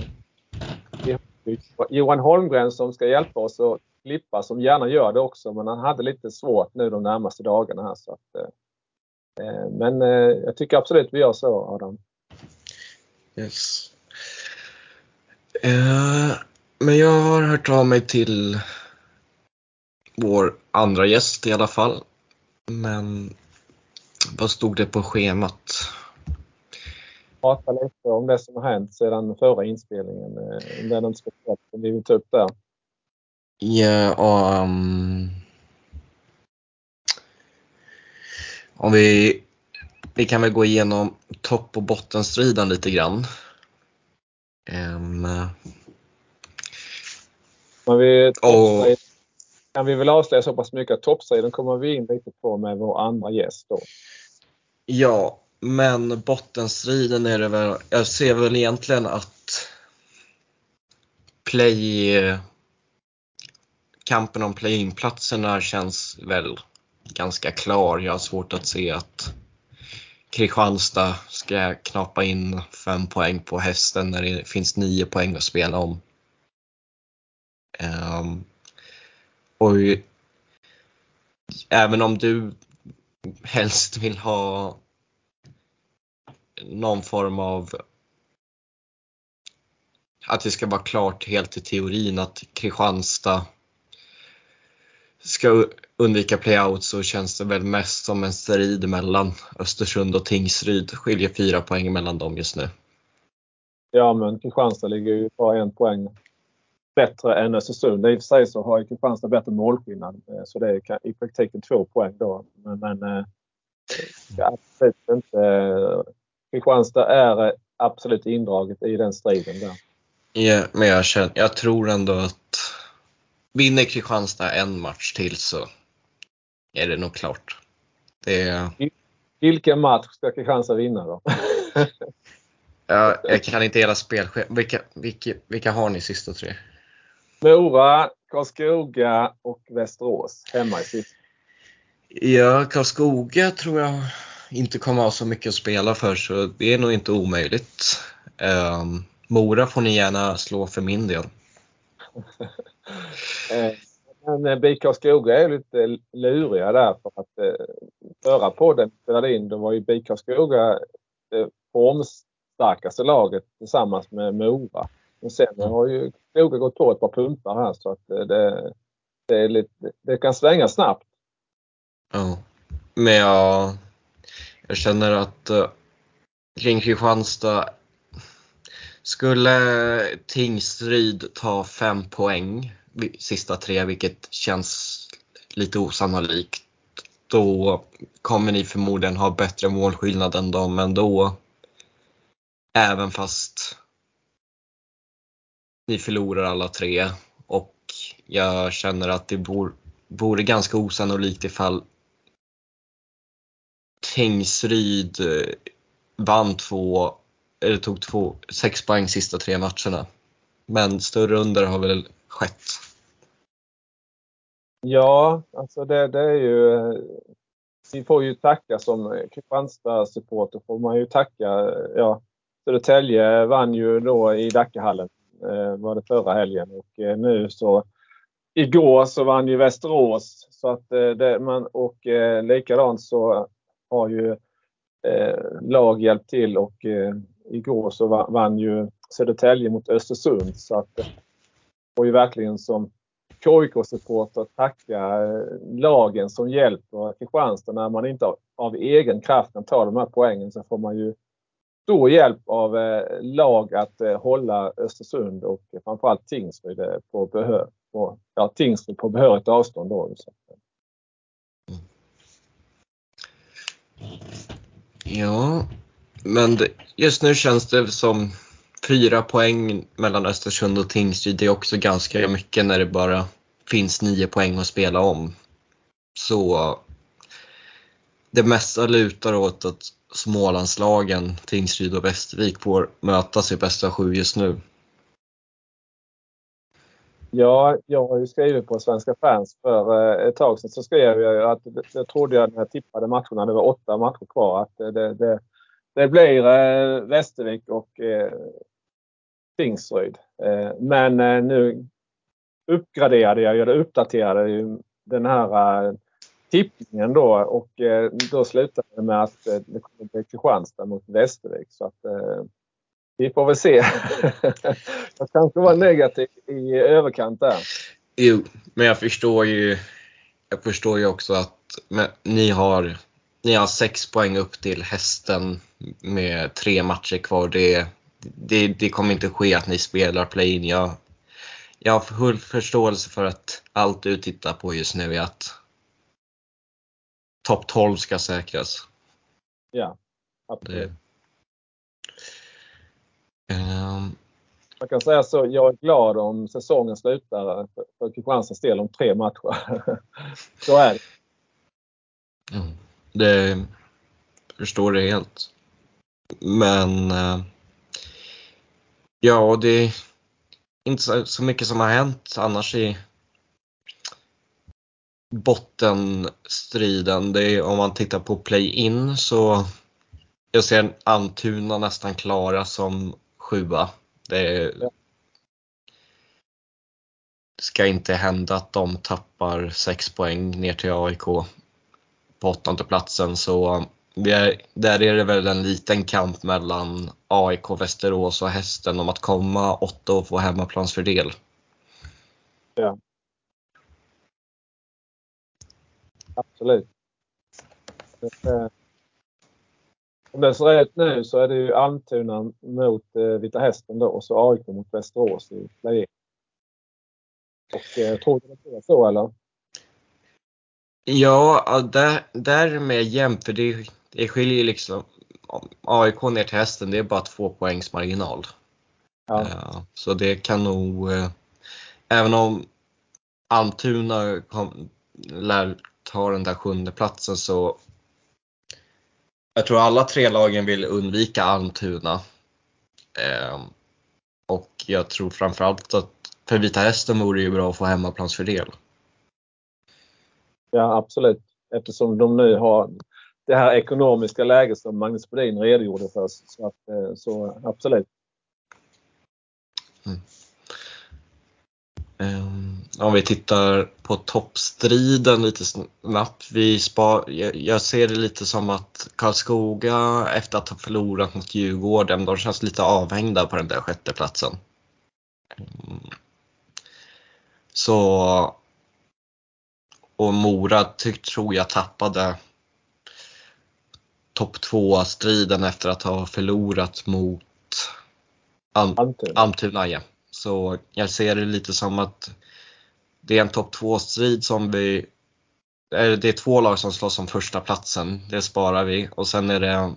Johan Holmgren som ska hjälpa oss att klippa som gärna gör det också men han hade lite svårt nu de närmaste dagarna här. Så att, eh, men jag tycker absolut vi gör så Adam. Yes. Uh, men jag har hört av mig till vår andra gäst i alla fall. Men vad stod det på schemat? Prata lite om det som har hänt sedan förra inspelningen. Eh, om det är något speciellt som vi vill ta upp där. Ja, um, om vi, vi kan väl gå igenom topp och bottenstriden lite grann. Um, men vi, oh. kan vi väl avslöja så pass mycket att toppstriden kommer vi in lite på med vår andra gäst då. Ja, men bottenstriden är det väl. Jag ser väl egentligen att play kampen om play-in-platserna känns väl ganska klar. Jag har svårt att se att Kristianstad ska knappa in fem poäng på hästen när det finns nio poäng att spela om. Ehm, och även om du helst vill ha någon form av att det ska vara klart helt i teorin att Kristianstad ska undvika playout så känns det väl mest som en strid mellan Östersund och Tingsryd. Skiljer fyra poäng mellan dem just nu. Ja, men Kristianstad ligger ju bara en poäng bättre än Östersund. I och för sig så har Kristianstad bättre målskillnad eh, så det är i praktiken två poäng då. Men, men eh, absolut inte. Kristianstad är absolut indraget i den striden där. Ja, men jag, känner, jag tror ändå att vinner Kristianstad en match till så är det nog klart. Det vilken match ska Kristianstad vinna då? ja, jag kan inte hela spelschemat. Vilka, vilka, vilka har ni sista tre? Mora, Karlskoga och Västerås hemma i sista. Ja, Karlskoga tror jag inte kommer ha så mycket att spela för så det är nog inte omöjligt. Um, Mora får ni gärna slå för min del. Eh, men eh, BIK Karlskoga är lite luriga där för att eh, förra podden spelade in, då var ju BIK Karlskoga det formstarkaste laget tillsammans med Mora. Men sen har ju Karlskoga gått på ett par pumpar här så att det, det, är lite, det kan svänga snabbt. Ja, men jag, jag känner att uh, kring Kristianstad skulle Tingsryd ta fem poäng sista tre, vilket känns lite osannolikt, då kommer ni förmodligen ha bättre målskillnad än dem ändå. Även fast vi förlorar alla tre och jag känner att det vore ganska osannolikt ifall Tingsryd eh, vann två, eller tog två, sex poäng sista tre matcherna. Men större under har väl skett. Ja, alltså det, det är ju... Vi får ju tacka som Kristianstad-supporter får man ju tacka. Ja, Södertälje vann ju då i Dackehallen Eh, var det förra helgen. Och eh, nu så igår så vann ju Västerås. Så att eh, det, man, och eh, likadant så har ju eh, lag hjälpt till. Och eh, igår så vann ju Södertälje mot Östersund. Så att det får ju verkligen som KIK-supporter tacka eh, lagen som hjälper Kristianstad när man inte av egen kraft kan ta de här poängen. Så får man ju stor hjälp av eh, lag att eh, hålla Östersund och framförallt Tingsryd eh, på, behör, på, ja, Tingsryd på behörigt avstånd. Då, så. Ja, men just nu känns det som fyra poäng mellan Östersund och Tingsryd. Det är också ganska mycket när det bara finns nio poäng att spela om. Så det mesta lutar åt att Smålandslagen, Tingsryd och Västervik får mötas i bästa sju just nu. Ja, jag har ju skrivit på Svenska fans för eh, ett tag sedan så skrev jag ju att det trodde jag när jag tippade matcherna, det var åtta matcher kvar, att det, det, det blir eh, Västervik och eh, Tingsryd. Eh, men eh, nu uppgraderade jag, eller uppdaterade ju den här eh, tippningen då och eh, då slutade det med att eh, det kommer bli Kristianstad mot Västervik. Så att, eh, vi får väl se. jag kanske var negativ i överkant där. Jo, men jag förstår ju, jag förstår ju också att ni har, ni har sex poäng upp till hästen med tre matcher kvar. Det, det, det kommer inte ske att ni spelar play-in. Jag, jag har full förståelse för att allt du tittar på just nu är att topp 12 ska säkras. Ja, absolut. Det, Um, Man kan säga så, jag är glad om säsongen slutar för Kristianstads del om tre matcher. så är det. Mm, det förstår det helt. Men uh, ja, det är inte så mycket som har hänt annars i bottenstriden. Det är, om man tittar på play-in så jag ser Antuna nästan klara som sjua. Det ska inte hända att de tappar sex poäng ner till AIK på åttonde platsen så är, där är det väl en liten kamp mellan AIK, Västerås och Hästen om att komma åtta och få hemmaplansfördel. Ja. Absolut. Som det ser ut nu så är det ju Almtuna mot eh, Vita Hästen då och så AIK mot Västerås i play Och eh, tror du det är så eller? Ja, där, där med jämnt för det, det skiljer liksom AIK ner till hästen, det är bara två poängs marginal. Ja. Så det kan nog, även om Almtuna kom, lär ta den där sjunde platsen så jag tror alla tre lagen vill undvika Almtuna. Eh, och jag tror framförallt att för Vita Hästen vore det ju bra att få hemmaplansfördel. Ja, absolut. Eftersom de nu har det här ekonomiska läget som Magnus Bodin redogjorde för. Så, att, eh, så absolut. Mm. Um, om vi tittar på toppstriden lite snabbt. Vi spar, jag ser det lite som att Karlskoga efter att ha förlorat mot Djurgården, de känns lite avhängda på den där sjätteplatsen. Um, så och Mora tyck, tror jag tappade topp två striden efter att ha förlorat mot Almtuna. ja. Så jag ser det lite som att det är en topp två strid som vi det är två lag som slåss om första platsen. Det sparar vi och sen är det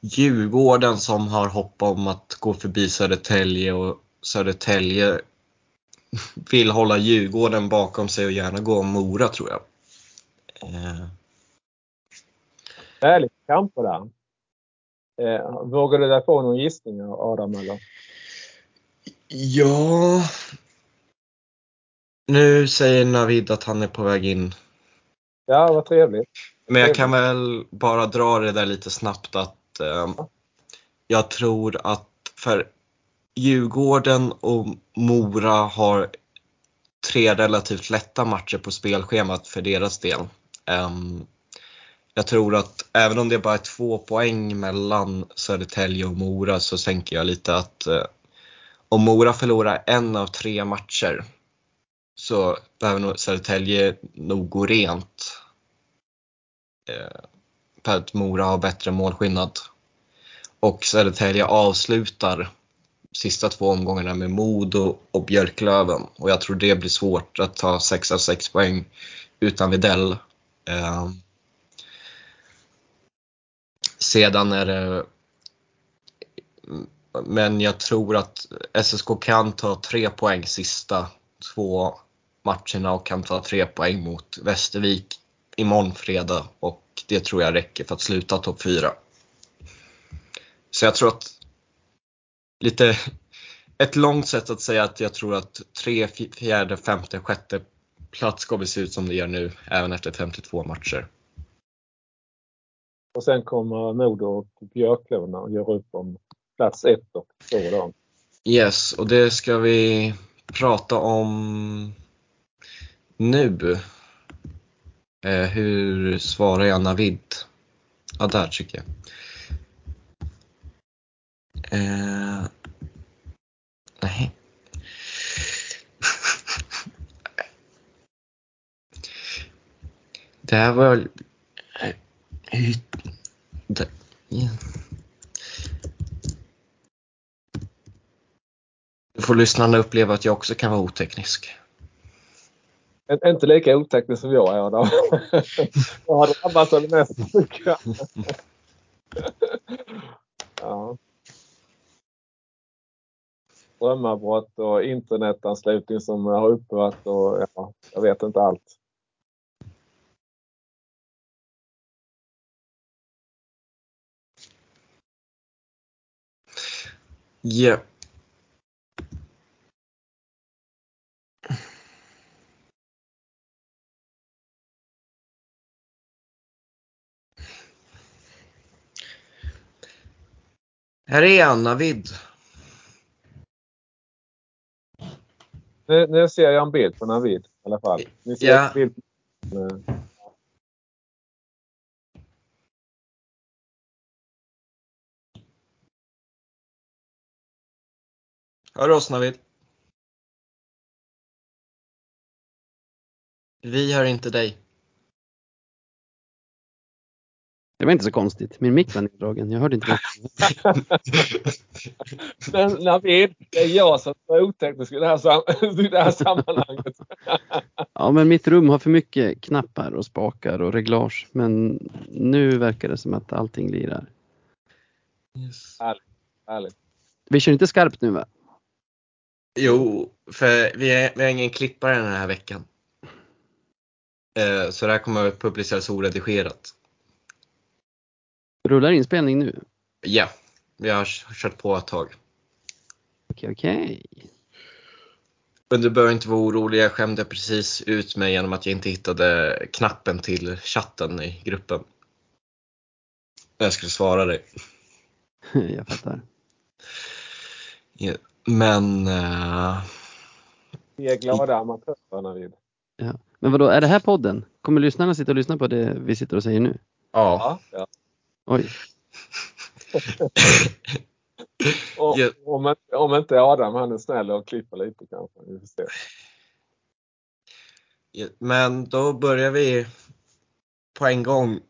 Djurgården som har hopp om att gå förbi Södertälje och Södertälje vill hålla Djurgården bakom sig och gärna gå om Mora tror jag. Eh. Härligt kamp på det. Eh, vågar du dig på någon gissning Adam? Eller? Ja. Nu säger Navid att han är på väg in. Ja, vad trevligt. Men jag kan väl bara dra det där lite snabbt att eh, jag tror att för Djurgården och Mora har tre relativt lätta matcher på spelschemat för deras del. Um, jag tror att även om det bara är två poäng mellan Södertälje och Mora så tänker jag lite att uh, om Mora förlorar en av tre matcher så behöver nog Södertälje nog gå rent. Eh, för att Mora har bättre målskillnad. Och Södertälje avslutar sista två omgångarna med Modo och Björklöven och jag tror det blir svårt att ta 6 av 6 poäng utan Videll. Eh, sedan är det men jag tror att SSK kan ta tre poäng sista två matcherna och kan ta tre poäng mot Västervik imorgon fredag och det tror jag räcker för att sluta topp 4. Så jag tror att lite ett långt sätt att säga att jag tror att tre, fjärde, femte, sjätte plats kommer se ut som det gör nu även efter 52 matcher. Och sen kommer Modo och Björklöven och gör upp om plats ett och 2. då. Yes, och det ska vi prata om nu. Eh, hur svarar jag Navid? Ja, där tycker jag. Eh, nej. Det här var... Det, ja. Nu får lyssnarna uppleva att jag också kan vara oteknisk. Inte lika oteknisk som jag är då. jag har drabbats av det mesta. ja strömavbrott och internetanslutning som har upphört och ja, jag vet inte allt. Ja. Här är Anna Vid. Nu, nu ser jag en bild på Navid i alla fall. Ni ser ja. bild. Hör oss Navid? Vi hör inte dig. Det var inte så konstigt. Min mick var neddragen. Jag hörde inte det. Men Navid, det är jag som är oteknisk i det här, sam i det här sammanhanget. ja, men mitt rum har för mycket knappar och spakar och reglage. Men nu verkar det som att allting lirar. Yes. Härligt. Härligt. Vi kör inte skarpt nu va? Jo, för vi, är, vi har ingen klippare den här veckan. Eh, så det här kommer att publiceras oredigerat. Rullar inspelning nu? Ja, vi har kört på ett tag. Okej, okej. Men du behöver inte vara orolig, jag skämde precis ut mig genom att jag inte hittade knappen till chatten i gruppen. Jag skulle svara dig. Jag fattar. Ja, Men eh, Vi är glada amatörer Navid. Ja. Men vadå, är det här podden? Kommer lyssnarna sitta och lyssna på det vi sitter och säger nu? ja, Ja. Oj. Och, om, om inte Adam han är snäll och klipper lite kanske. Vi får se. Men då börjar vi på en gång. Eh,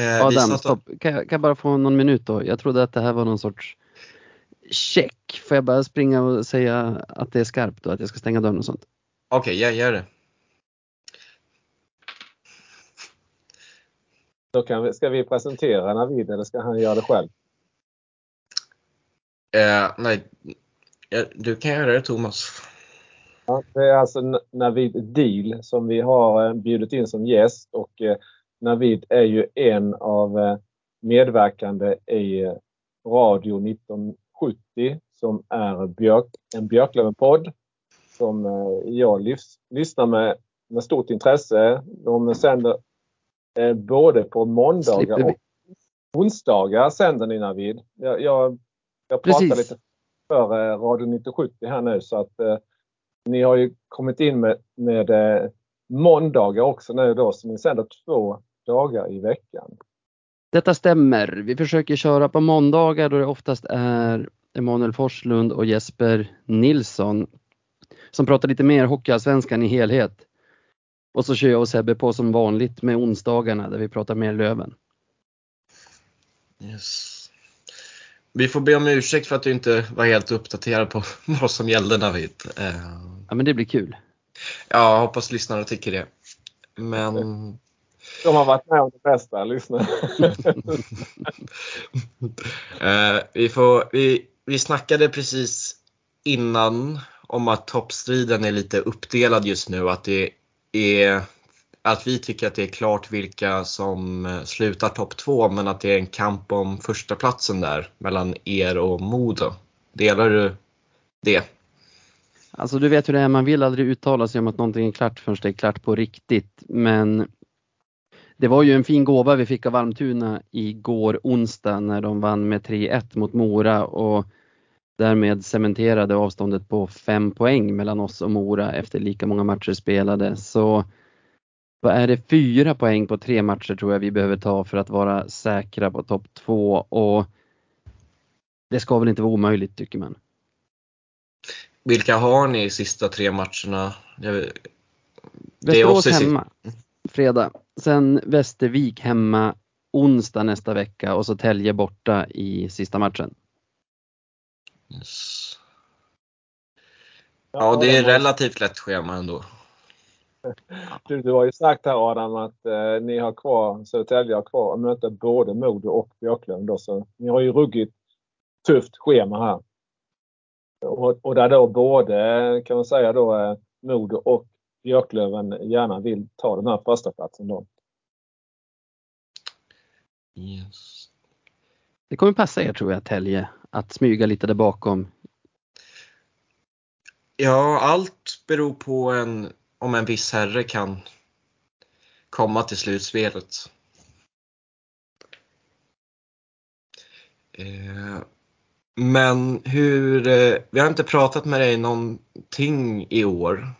vi Adam, satt och- stopp. Kan jag, kan jag bara få någon minut då? Jag trodde att det här var någon sorts check. Får jag bara springa och säga att det är skarpt och att jag ska stänga dörren och sånt? Okej, jag gör det. Då kan vi, ska vi presentera Navid eller ska han göra det själv? Eh, nej, du kan göra det Thomas. Ja, det är alltså Navid Deal som vi har eh, bjudit in som gäst och eh, Navid är ju en av eh, medverkande i Radio 1970 som är Björk, en Björklöven-podd som jag lys, lyssnar med, med stort intresse. De sänder eh, både på måndagar Slipper och onsdagar sänder ni Navid. Jag, jag, jag pratar Precis. lite för eh, Radio 1970 här nu så att eh, ni har ju kommit in med, med eh, måndagar också nu då, så ni sänder två dagar i veckan. Detta stämmer. Vi försöker köra på måndagar då det oftast är Emanuel Forslund och Jesper Nilsson som pratar lite mer Hockeyallsvenskan i helhet. Och så kör jag och Sebbe på som vanligt med onsdagarna där vi pratar mer Löven. Yes. Vi får be om ursäkt för att du inte var helt uppdaterad på vad som gällde Navid. Eh, Ja men det blir kul. ja, jag hoppas lyssnarna tycker det. Men De har varit med om det bästa, lyssna. eh, vi, får, vi, vi snackade precis innan om att toppstriden är lite uppdelad just nu. Att, det är, att vi tycker att det är klart vilka som eh, slutar topp två men att det är en kamp om första platsen där mellan er och Modo. Delar du det? Alltså du vet hur det är, man vill aldrig uttala sig om att någonting är klart förrän det är klart på riktigt. Men det var ju en fin gåva vi fick av Almtuna igår onsdag när de vann med 3-1 mot Mora och därmed cementerade avståndet på fem poäng mellan oss och Mora efter lika många matcher spelade. Så vad är det, fyra poäng på tre matcher tror jag vi behöver ta för att vara säkra på topp två och det ska väl inte vara omöjligt tycker man. Vilka har ni i sista tre matcherna? Jag, det är Västerås hemma, fredag. Sen Västervik hemma onsdag nästa vecka och så Tälje borta i sista matchen. Yes. Ja, det är relativt lätt schema ändå. Du, du har ju sagt här Adam att eh, ni har kvar, Södertälje har kvar att möta både Modo och Björklöven då, så ni har ju ruggigt tufft schema här. Och, och där då både kan man säga då eh, Modo och Björklöven gärna vill ta den här första platsen då. Yes. Det kommer passa er tror jag Tälje att smyga lite där bakom. Ja, allt beror på en, om en viss herre kan komma till slutspelet. Eh, Men hur, eh, vi har inte pratat med dig någonting i år.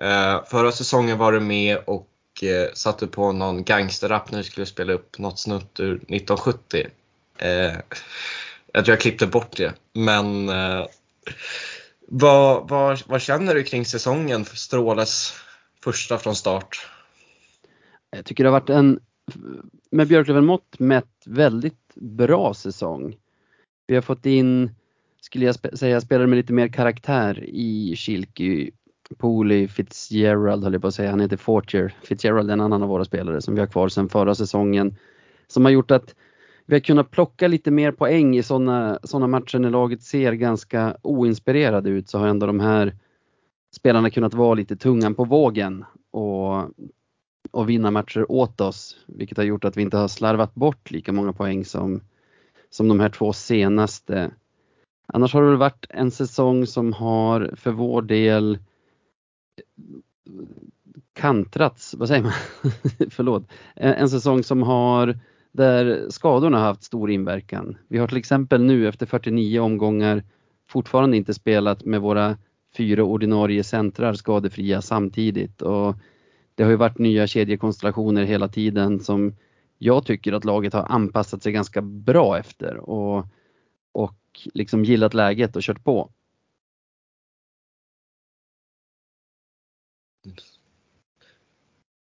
Eh, Förra säsongen var du med och eh, satte på någon gangsterrap när du skulle spela upp något snutt ur 1970. Jag tror jag klippte bort det. Men eh, vad, vad, vad känner du kring säsongen för Stråles första från start? Jag tycker det har varit en, med Björklöven-mått mätt, väldigt bra säsong. Vi har fått in, skulle jag säga, spelare med lite mer karaktär i Kilky, Pooley, Fitzgerald höll jag på att säga, han heter Fortier. Fitzgerald är en annan av våra spelare som vi har kvar sedan förra säsongen. Som har gjort att vi har kunnat plocka lite mer poäng i sådana såna matcher när laget ser ganska oinspirerade ut så har ändå de här spelarna kunnat vara lite tungan på vågen och och vinna matcher åt oss, vilket har gjort att vi inte har slarvat bort lika många poäng som, som de här två senaste. Annars har det väl varit en säsong som har för vår del kantrats, vad säger man? Förlåt. En, en säsong som har där skadorna har haft stor inverkan. Vi har till exempel nu efter 49 omgångar fortfarande inte spelat med våra fyra ordinarie centrar skadefria samtidigt och det har ju varit nya kedjekonstellationer hela tiden som jag tycker att laget har anpassat sig ganska bra efter och, och liksom gillat läget och kört på.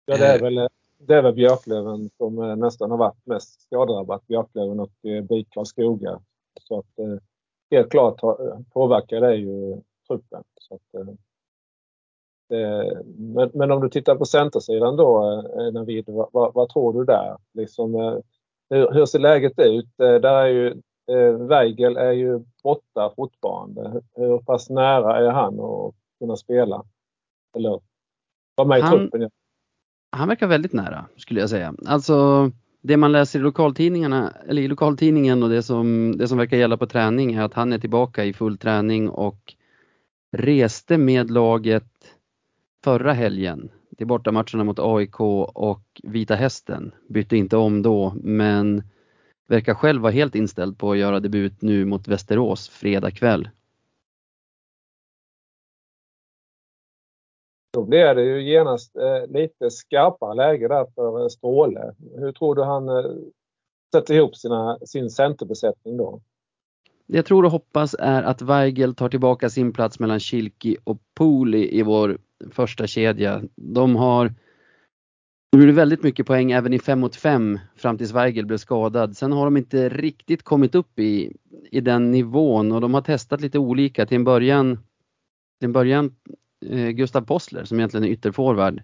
Ja, det är väl, det är väl Björklöven som eh, nästan har varit mest skadedrabbat. Björklöven och eh, BIK Karlskoga. Så att eh, helt klart påverkar det ju truppen. Så att, men, men, om du tittar på centersidan då Navid, vad, vad, tror du där? Liksom, hur, hur, ser läget ut? Där är ju, Weigel är ju borta fortfarande. Hur pass nära är han att kunna spela? Eller vara med i han, truppen? Han verkar väldigt nära skulle jag säga. Alltså det man läser i lokaltidningarna, eller i lokaltidningen och det som, det som verkar gälla på träning är att han är tillbaka i full träning och reste med laget förra helgen till bortamatcherna mot AIK och Vita Hästen. Bytte inte om då men verkar själv vara helt inställd på att göra debut nu mot Västerås fredag kväll. Då blir det ju genast eh, lite skarpare läge där för eh, Stråle. Hur tror du han eh, sätter ihop sina, sin centerbesättning då? Jag tror och hoppas är att Weigel tar tillbaka sin plats mellan Kilki och Pooley i vår första kedja. De har nu är det väldigt mycket poäng även i 5 mot 5 fram tills Weigel blev skadad. Sen har de inte riktigt kommit upp i, i den nivån och de har testat lite olika. Till en början, till en början eh, Gustav Possler som egentligen är ytterforward.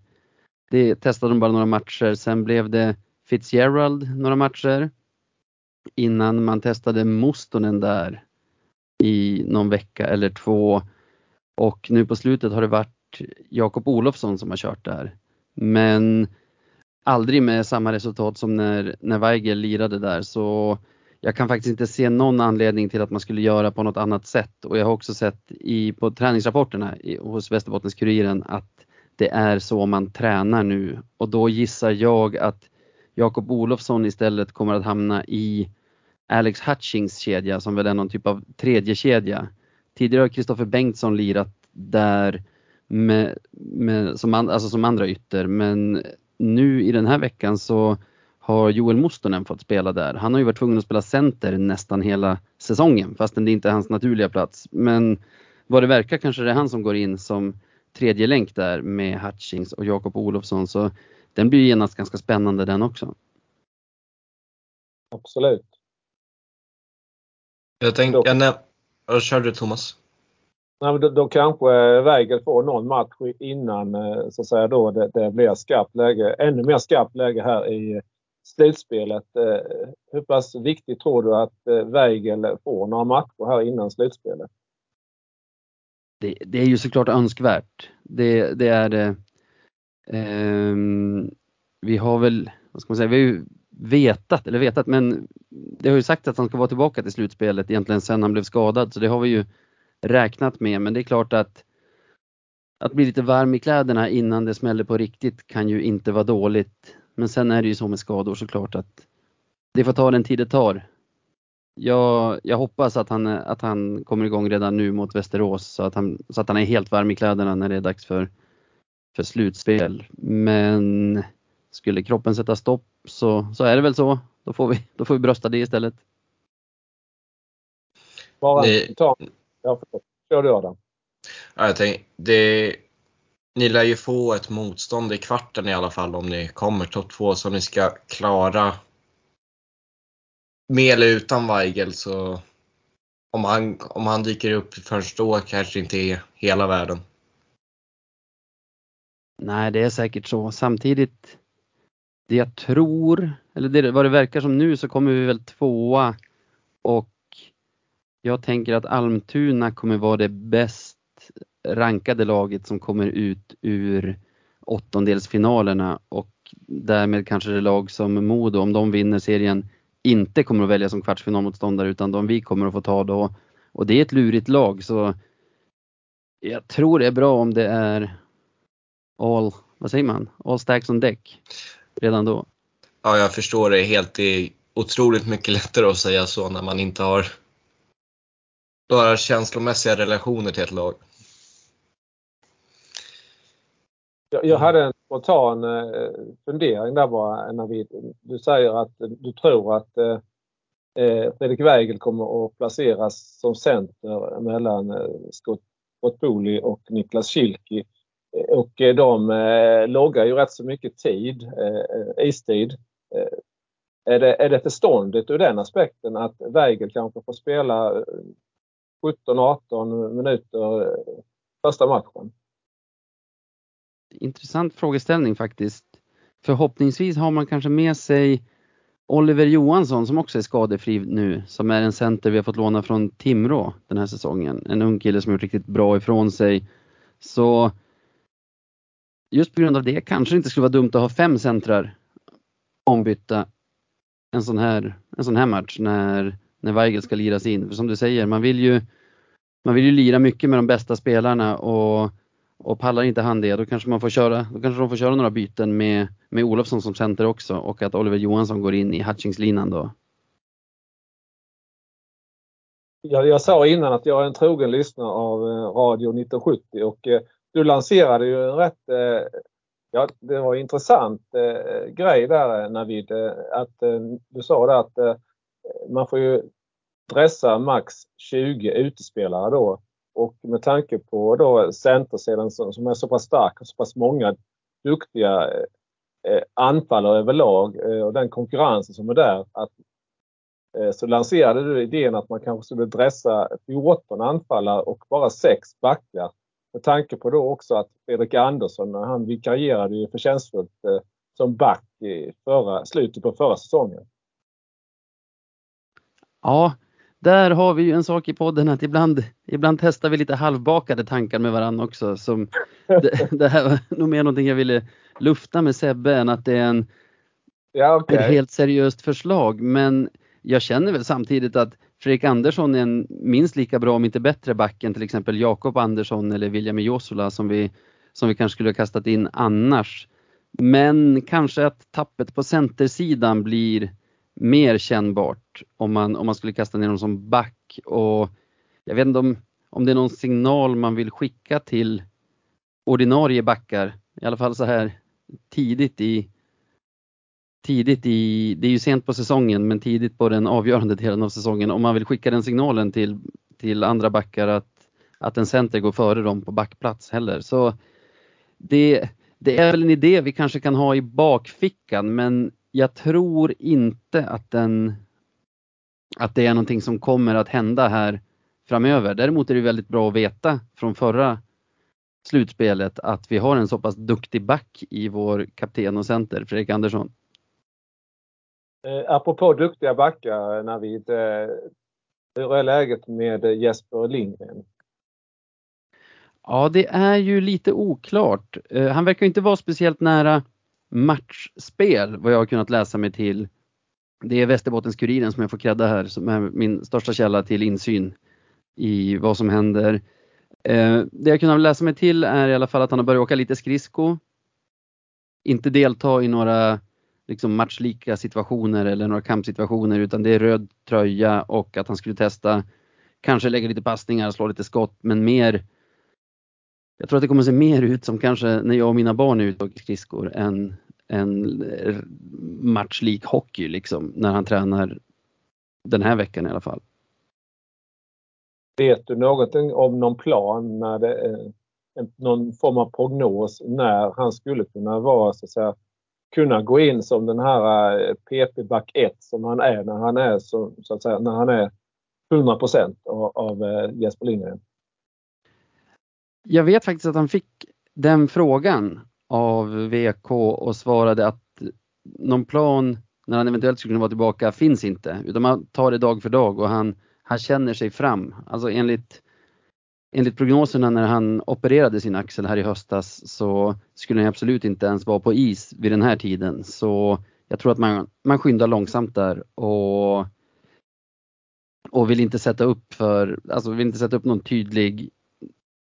Det testade de bara några matcher, sen blev det Fitzgerald några matcher. Innan man testade Mostonen där i någon vecka eller två. Och nu på slutet har det varit Jakob Olofsson som har kört där. Men aldrig med samma resultat som när, när Weigel lirade där så jag kan faktiskt inte se någon anledning till att man skulle göra på något annat sätt. Och jag har också sett i, på träningsrapporterna i, hos Västerbottens-Kuriren att det är så man tränar nu. Och då gissar jag att Jakob Olofsson istället kommer att hamna i Alex Hutchings kedja som väl är någon typ av tredje kedja. Tidigare har Kristoffer Bengtsson lirat där med, med, som, an, alltså som andra ytter. Men nu i den här veckan så har Joel Mustonen fått spela där. Han har ju varit tvungen att spela center nästan hela säsongen fastän det inte är hans naturliga plats. Men vad det verkar kanske det är han som går in som tredje länk där med Hutchings och Jakob Olofsson så den blir genast ganska spännande den också. Absolut. Jag tänkte, då, ja, kör du Thomas. Nej, då, då kanske Weigel får någon match innan eh, så att säga då det, det blir skarpt läge, ännu mer skarpt läge här i slutspelet. Eh, hur pass viktigt tror du att eh, Weigel får några matcher här innan slutspelet? Det, det är ju såklart önskvärt. Det, det är det. Eh, vi har väl, vad ska man säga, vi har ju vetat, eller vetat, men det har ju sagt att han ska vara tillbaka till slutspelet egentligen sen han blev skadad, så det har vi ju räknat med. Men det är klart att att bli lite varm i kläderna innan det smäller på riktigt kan ju inte vara dåligt. Men sen är det ju så med skador såklart att det får ta den tid det tar. Jag, jag hoppas att han, att han kommer igång redan nu mot Västerås så att, han, så att han är helt varm i kläderna när det är dags för, för slutspel. Men skulle kroppen sätta stopp så, så är det väl så. Då får vi, då får vi brösta det istället. Bara ta. Ja, Kör du Adam. Ja, jag tänkte, det, ni lär ju få ett motstånd i kvarten i alla fall om ni kommer topp två som ni ska klara med eller utan Weigel så om han, om han dyker upp först då kanske inte är hela världen. Nej, det är säkert så. Samtidigt, det jag tror, eller det, vad det verkar som nu så kommer vi väl tvåa och jag tänker att Almtuna kommer vara det bäst rankade laget som kommer ut ur åttondelsfinalerna och därmed kanske det lag som Modo, om de vinner serien, inte kommer att välja som kvartsfinalmotståndare utan de vi kommer att få ta då. Och det är ett lurigt lag så jag tror det är bra om det är all, vad säger man, all stacks on deck redan då. Ja, jag förstår det helt. Det är otroligt mycket lättare att säga så när man inte har bara känslomässiga relationer till ett lag. Jag, hade en spontan eh, fundering där bara vi, du säger att du tror att eh, eh, Fredrik Weigel kommer att placeras som center mellan Scott, Scott Booley och Niklas Schilki. Och de loggar ju rätt så mycket tid, istid. Är det, är det förståndigt ur den aspekten att Weigel kanske får spela 17-18 minuter första matchen? Intressant frågeställning faktiskt. Förhoppningsvis har man kanske med sig Oliver Johansson som också är skadefri nu, som är en center vi har fått låna från Timrå den här säsongen. En ung kille som gjort riktigt bra ifrån sig. Så just på grund av det kanske det inte skulle vara dumt att ha fem centrar ombytta en sån här, en sån här match när, när Weigel ska liras in. För som du säger, man vill ju, man vill ju lira mycket med de bästa spelarna och och pallar inte han det, då kanske man får köra, då kanske de får köra några byten med, med Olofsson som center också och att Oliver Johansson går in i Hutchingslinan då. Jag, jag sa innan att jag är en trogen lyssnare av eh, Radio 1970 och eh, du lanserade ju en rätt, eh, ja det var en intressant eh, grej där eh, Navid, att du sa det att man får ju dressa max 20 utespelare då och med tanke på då centersidan som är så pass stark och så pass många duktiga eh, anfallare överlag eh, och den konkurrensen som är där. Att, eh, så lanserade du idén att man kanske skulle dressa 14 anfallare och bara 6 backar. Med tanke på då också att Fredrik Andersson, han vikarierade ju förtjänstfullt som back i förra, slutet på förra säsongen. Ja, där har vi ju en sak i podden att ibland, ibland testar vi lite halvbakade tankar med varandra också. Som det, det här var nog mer någonting jag ville lufta med Sebbe än att det är en, ja, okay. ett helt seriöst förslag. Men jag känner väl samtidigt att Fredrik Andersson är en minst lika bra om inte bättre back än till exempel Jakob Andersson eller William Josula som vi, som vi kanske skulle ha kastat in annars. Men kanske att tappet på centersidan blir mer kännbart om man, om man skulle kasta ner dem som back. Och jag vet inte om, om det är någon signal man vill skicka till ordinarie backar, i alla fall så här tidigt i tidigt i, det är ju sent på säsongen, men tidigt på den avgörande delen av säsongen, om man vill skicka den signalen till, till andra backar att, att en center går före dem på backplats heller. Så det, det är väl en idé vi kanske kan ha i bakfickan, men jag tror inte att den att det är någonting som kommer att hända här framöver. Däremot är det väldigt bra att veta från förra slutspelet att vi har en så pass duktig back i vår kapten och center, Fredrik Andersson. Eh, apropå duktiga backar, Navid. Eh, hur är läget med Jesper Lindgren? Ja, det är ju lite oklart. Eh, han verkar inte vara speciellt nära matchspel vad jag har kunnat läsa mig till. Det är Västerbottens-Kuriren som jag får credda här som är min största källa till insyn i vad som händer. Eh, det jag kunnat läsa mig till är i alla fall att han har börjat åka lite skridsko. Inte delta i några liksom matchlika situationer eller några kampsituationer utan det är röd tröja och att han skulle testa kanske lägga lite passningar, slå lite skott men mer jag tror att det kommer se mer ut som kanske när jag och mina barn är ute och åker skridskor än en matchlik hockey liksom när han tränar den här veckan i alla fall. Vet du någonting om någon plan när det är någon form av prognos när han skulle kunna vara så att säga kunna gå in som den här eh, PP back 1 som han är när han är så, så att säga när han är 100 av, av eh, Jesper Lindgren? Jag vet faktiskt att han fick den frågan av VK och svarade att någon plan när han eventuellt skulle kunna vara tillbaka finns inte utan man tar det dag för dag och han, han känner sig fram. Alltså enligt, enligt prognoserna när han opererade sin axel här i höstas så skulle han absolut inte ens vara på is vid den här tiden. Så jag tror att man, man skyndar långsamt där och, och vill inte sätta upp för, alltså vill inte sätta upp någon tydlig,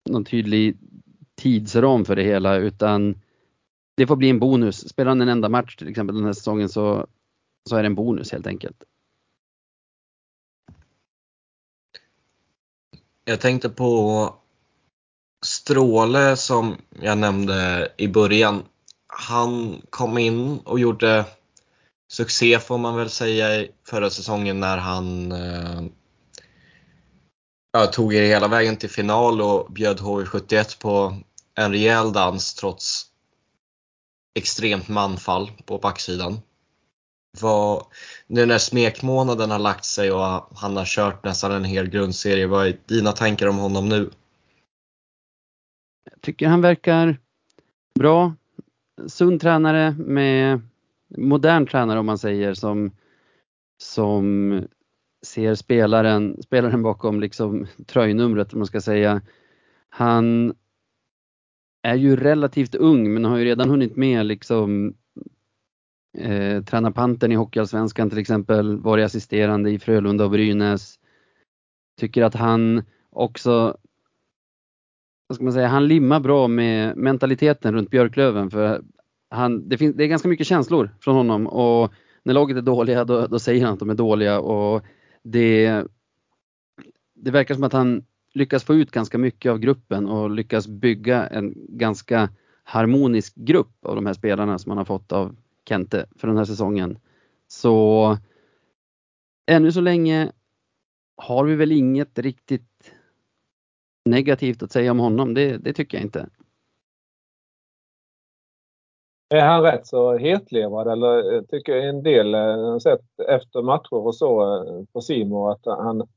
någon tydlig tidsram för det hela utan det får bli en bonus. Spelar han en enda match till exempel den här säsongen så, så är det en bonus helt enkelt. Jag tänkte på Stråle som jag nämnde i början. Han kom in och gjorde succé får man väl säga förra säsongen när han eh, tog er hela vägen till final och bjöd HV71 på en rejäl dans trots extremt manfall på backsidan. Vad, nu när smekmånaden har lagt sig och han har kört nästan en hel grundserie, vad är dina tankar om honom nu? Jag tycker han verkar bra. Sund tränare med modern tränare om man säger som, som ser spelaren, spelaren bakom liksom tröjnumret om man ska säga. Han är ju relativt ung men har ju redan hunnit med liksom eh, träna Pantern i Hockeyallsvenskan till exempel, varit assisterande i Frölunda och Brynäs. Tycker att han också, vad ska man säga, han limmar bra med mentaliteten runt Björklöven för han, det, finns, det är ganska mycket känslor från honom och när laget är dåliga då, då säger han att de är dåliga och det, det verkar som att han lyckas få ut ganska mycket av gruppen och lyckas bygga en ganska harmonisk grupp av de här spelarna som han har fått av Kente för den här säsongen. Så ännu så länge har vi väl inget riktigt negativt att säga om honom. Det, det tycker jag inte. Är han rätt så hetlevad eller tycker en del eh, sett efter matcher och så eh, på Simon att han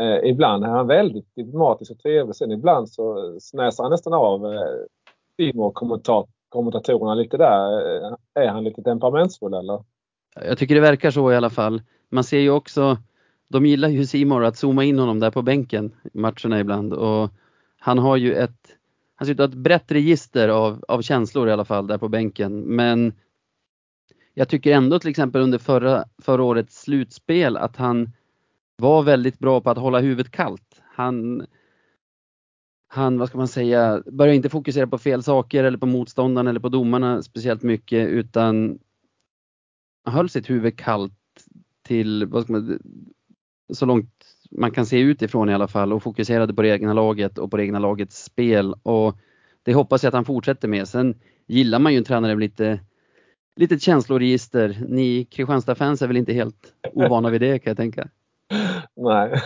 eh, ibland är han väldigt diplomatisk och trevlig. Sen ibland så snäsar han nästan av eh, Simon kommentar, kommentatorerna lite där. Eh, är han lite temperamentsfull eller? Jag tycker det verkar så i alla fall. Man ser ju också, de gillar ju Simon att zooma in honom där på bänken i matcherna ibland och han har ju ett, han ser ut att ha ett brett register av, av känslor i alla fall där på bänken. Men jag tycker ändå till exempel under förra, förra årets slutspel att han var väldigt bra på att hålla huvudet kallt. Han, han, vad ska man säga, började inte fokusera på fel saker eller på motståndaren eller på domarna speciellt mycket utan höll sitt huvud kallt till, vad ska man, så långt man kan se utifrån i alla fall och fokuserade på det egna laget och på det egna lagets spel och det hoppas jag att han fortsätter med. Sen gillar man ju en tränare med lite litet känsloregister. Ni Kristianstad-fans är väl inte helt ovana vid det kan jag tänka. Nej.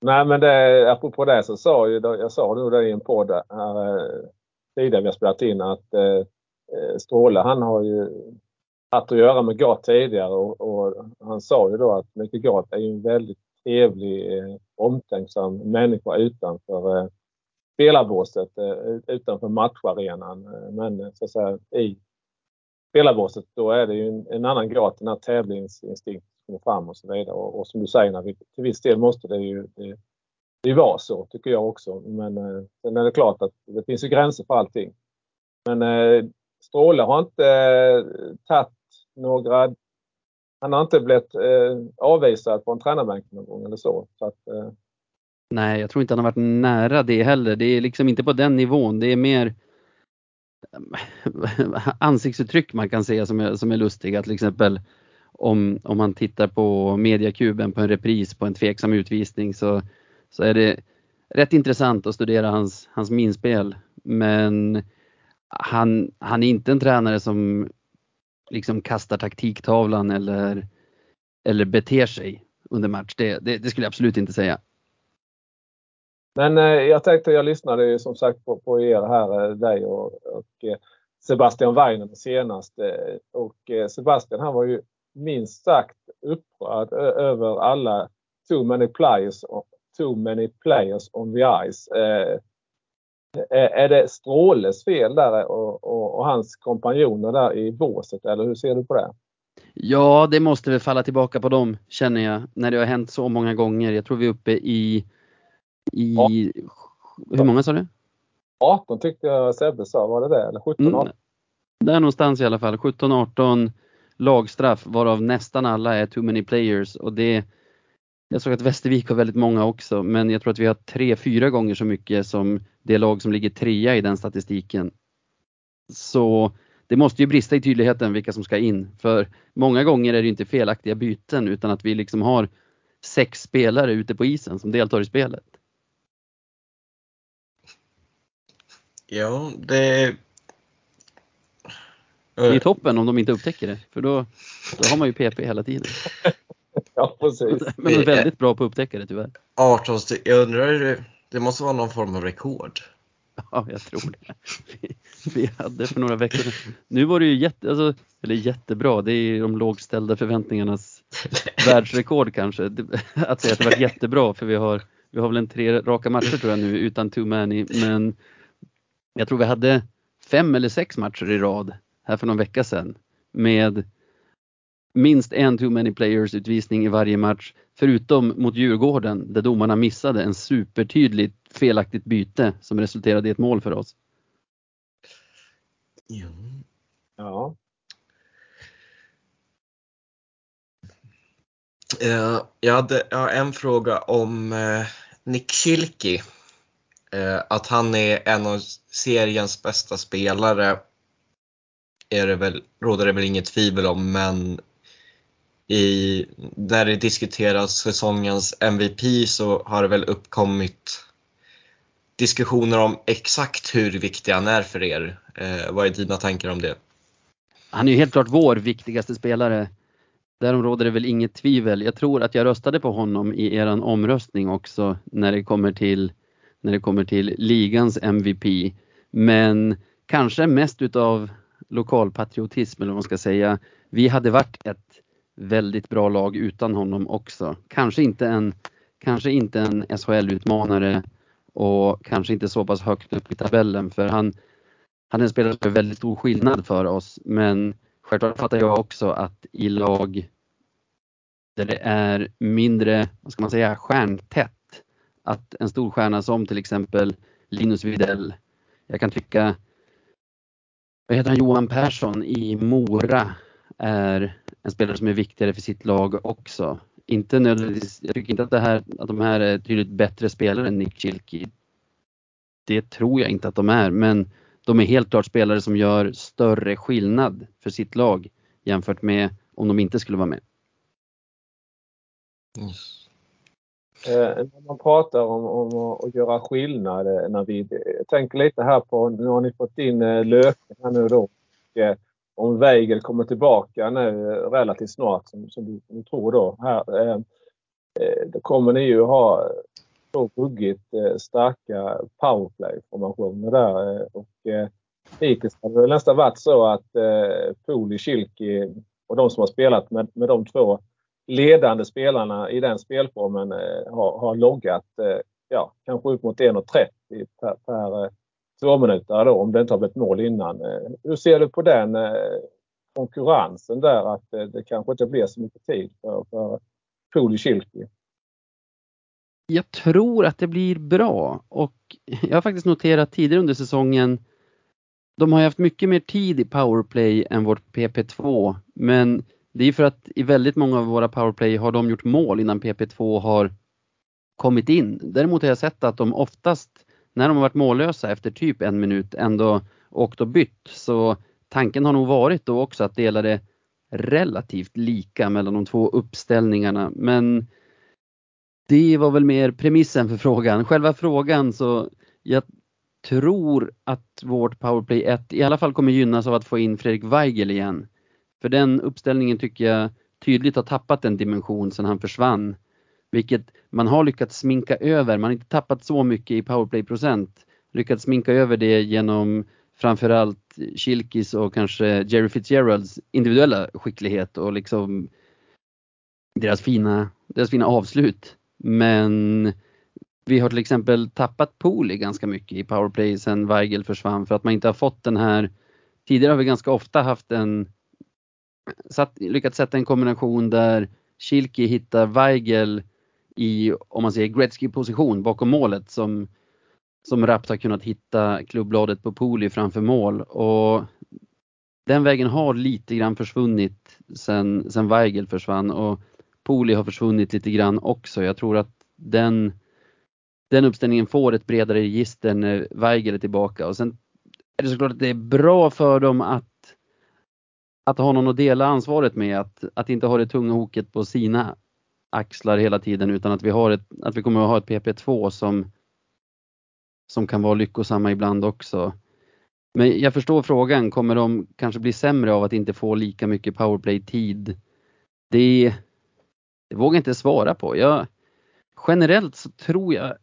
Nej men det, apropå det så sa ju, jag sa nog det i en podd här eh, tidigare vi har spelat in att eh, eh, Stråle han har ju haft att göra med Gat tidigare och, och, han sa ju då att Micke Gat är ju en väldigt trevlig, eh, omtänksam människa utanför eh, spelarbåset, eh, utanför matcharenan. Men eh, så att säga i spelarbåset då är det ju en, en annan Gat, den här tävlingsinstinkten kommer fram och så vidare. Och, och som du säger, när vi, till viss del måste det ju det, det vara så tycker jag också. Men eh, sen är det klart att det finns ju gränser för allting. Men eh, Stråle har inte eh, tagit några han har inte blivit eh, avvisad på en tränarbänk någon gång eller så. så att, eh. Nej, jag tror inte han har varit nära det heller. Det är liksom inte på den nivån. Det är mer eh, ansiktsuttryck man kan se som är, som är lustiga. Till exempel om, om man tittar på mediakuben på en repris på en tveksam utvisning så, så är det rätt intressant att studera hans, hans minspel. Men han, han är inte en tränare som liksom kastar taktiktavlan eller, eller beter sig under match. Det, det, det skulle jag absolut inte säga. Men eh, jag tänkte, jag lyssnade ju som sagt på, på er här, eh, dig och, och eh, Sebastian Weinen senast. Eh, och eh, Sebastian han var ju minst sagt upprörd över alla too many players, too many players on the ice. Eh, är det Stråles fel där och, och, och, hans kompanjoner där i båset eller hur ser du på det? Ja, det måste väl falla tillbaka på dem känner jag när det har hänt så många gånger. Jag tror vi är uppe i i, hur många sa du? 18 tyckte jag Sebbe sa, var det det? Eller 17, 18? Mm, där någonstans i alla fall. 17-18 lagstraff varav nästan alla är too many players och det jag såg att Västervik har väldigt många också, men jag tror att vi har tre, fyra gånger så mycket som det lag som ligger trea i den statistiken. Så det måste ju brista i tydligheten vilka som ska in. För många gånger är det inte felaktiga byten utan att vi liksom har sex spelare ute på isen som deltar i spelet. Ja, det... Det är toppen om de inte upptäcker det, för då, då har man ju PP hela tiden. Ja, precis. Men de är väldigt bra på att upptäcka det tyvärr. 18 Jag undrar, det måste vara någon form av rekord. Ja, jag tror det. Vi, vi hade för några veckor sedan. Nu var det ju jätte, alltså, eller jättebra, det är de lågställda förväntningarnas världsrekord kanske. Att säga att det var jättebra för vi har, vi har väl en tre raka matcher tror jag nu utan too many. Men jag tror vi hade fem eller sex matcher i rad här för någon vecka sedan med minst en too many players utvisning i varje match. Förutom mot Djurgården där domarna missade en supertydligt felaktigt byte som resulterade i ett mål för oss. Ja. ja. Uh, jag, hade, jag har en fråga om uh, Nick Schilke. Uh, att han är en av seriens bästa spelare är det väl, råder det väl inget tvivel om, men i, när det diskuteras säsongens MVP så har det väl uppkommit diskussioner om exakt hur viktig han är för er. Eh, vad är dina tankar om det? Han är ju helt klart vår viktigaste spelare. Därom råder det väl inget tvivel. Jag tror att jag röstade på honom i eran omröstning också när det kommer till, när det kommer till ligans MVP. Men kanske mest utav lokalpatriotism eller vad man ska säga. Vi hade varit ett väldigt bra lag utan honom också. Kanske inte en, kanske inte en SHL-utmanare och kanske inte så pass högt upp i tabellen för han, han är en spelare som gör väldigt stor skillnad för oss. Men självklart fattar jag också att i lag där det är mindre, vad ska man säga, stjärntätt. Att en stor stjärna som till exempel Linus Widell, jag kan tycka, vad heter han, Johan Persson i Mora är en spelare som är viktigare för sitt lag också. Inte nödvändigtvis, jag tycker inte att, det här, att de här är tydligt bättre spelare än Nick Schilke. Det tror jag inte att de är, men de är helt klart spelare som gör större skillnad för sitt lag jämfört med om de inte skulle vara med. Yes. Eh, när man pratar om, om att göra skillnad, eh, när vi, jag tänker lite här på, nu har ni fått in eh, Löken här nu då. Och, eh, om Weigel kommer tillbaka nu eh, relativt snart som, som du, tror då. Här, eh, då kommer ni ju ha två ruggigt eh, starka powerplay-formationer där. Och, eh, hittills har det nästan varit så att eh, Poli, Kilki och de som har spelat med, med de två ledande spelarna i den spelformen eh, har, har loggat eh, ja, kanske upp mot 1,30 per, per eh, två minuter då, om det inte har blivit mål innan. Eh, hur ser du på den eh, konkurrensen där att eh, det kanske inte blir så mycket tid för, för Poli Jag tror att det blir bra och jag har faktiskt noterat tidigare under säsongen de har haft mycket mer tid i powerplay än vårt PP2 men det är för att i väldigt många av våra powerplay har de gjort mål innan PP2 har kommit in. Däremot har jag sett att de oftast när de har varit mållösa efter typ en minut ändå åkt och bytt. Så tanken har nog varit då också att dela det relativt lika mellan de två uppställningarna. Men det var väl mer premissen för frågan. Själva frågan så jag tror att vårt powerplay 1 i alla fall kommer gynnas av att få in Fredrik Weigel igen. För den uppställningen tycker jag tydligt har tappat en dimension sedan han försvann. Vilket man har lyckats sminka över. Man har inte tappat så mycket i powerplay-procent. Lyckats sminka över det genom framförallt Kilkis och kanske Jerry Fitzgeralds individuella skicklighet och liksom deras fina, deras fina avslut. Men vi har till exempel tappat Pooley ganska mycket i powerplay sen Weigel försvann för att man inte har fått den här Tidigare har vi ganska ofta haft en satt, lyckats sätta en kombination där Schilke hittar Weigel i, om man säger Gretzky-position bakom målet som, som Rapt har kunnat hitta klubbladet på Poli framför mål. Och den vägen har lite grann försvunnit sen, sen Weigel försvann. Och Poli har försvunnit lite grann också. Jag tror att den, den uppställningen får ett bredare register när Weigel är tillbaka. Och sen är det såklart att det är bra för dem att att ha någon att dela ansvaret med, att, att inte ha det tunga hoket på sina axlar hela tiden utan att vi, har ett, att vi kommer att ha ett PP2 som, som kan vara lyckosamma ibland också. Men jag förstår frågan, kommer de kanske bli sämre av att inte få lika mycket powerplay-tid? Det, det vågar jag inte svara på. Jag, generellt så tror jag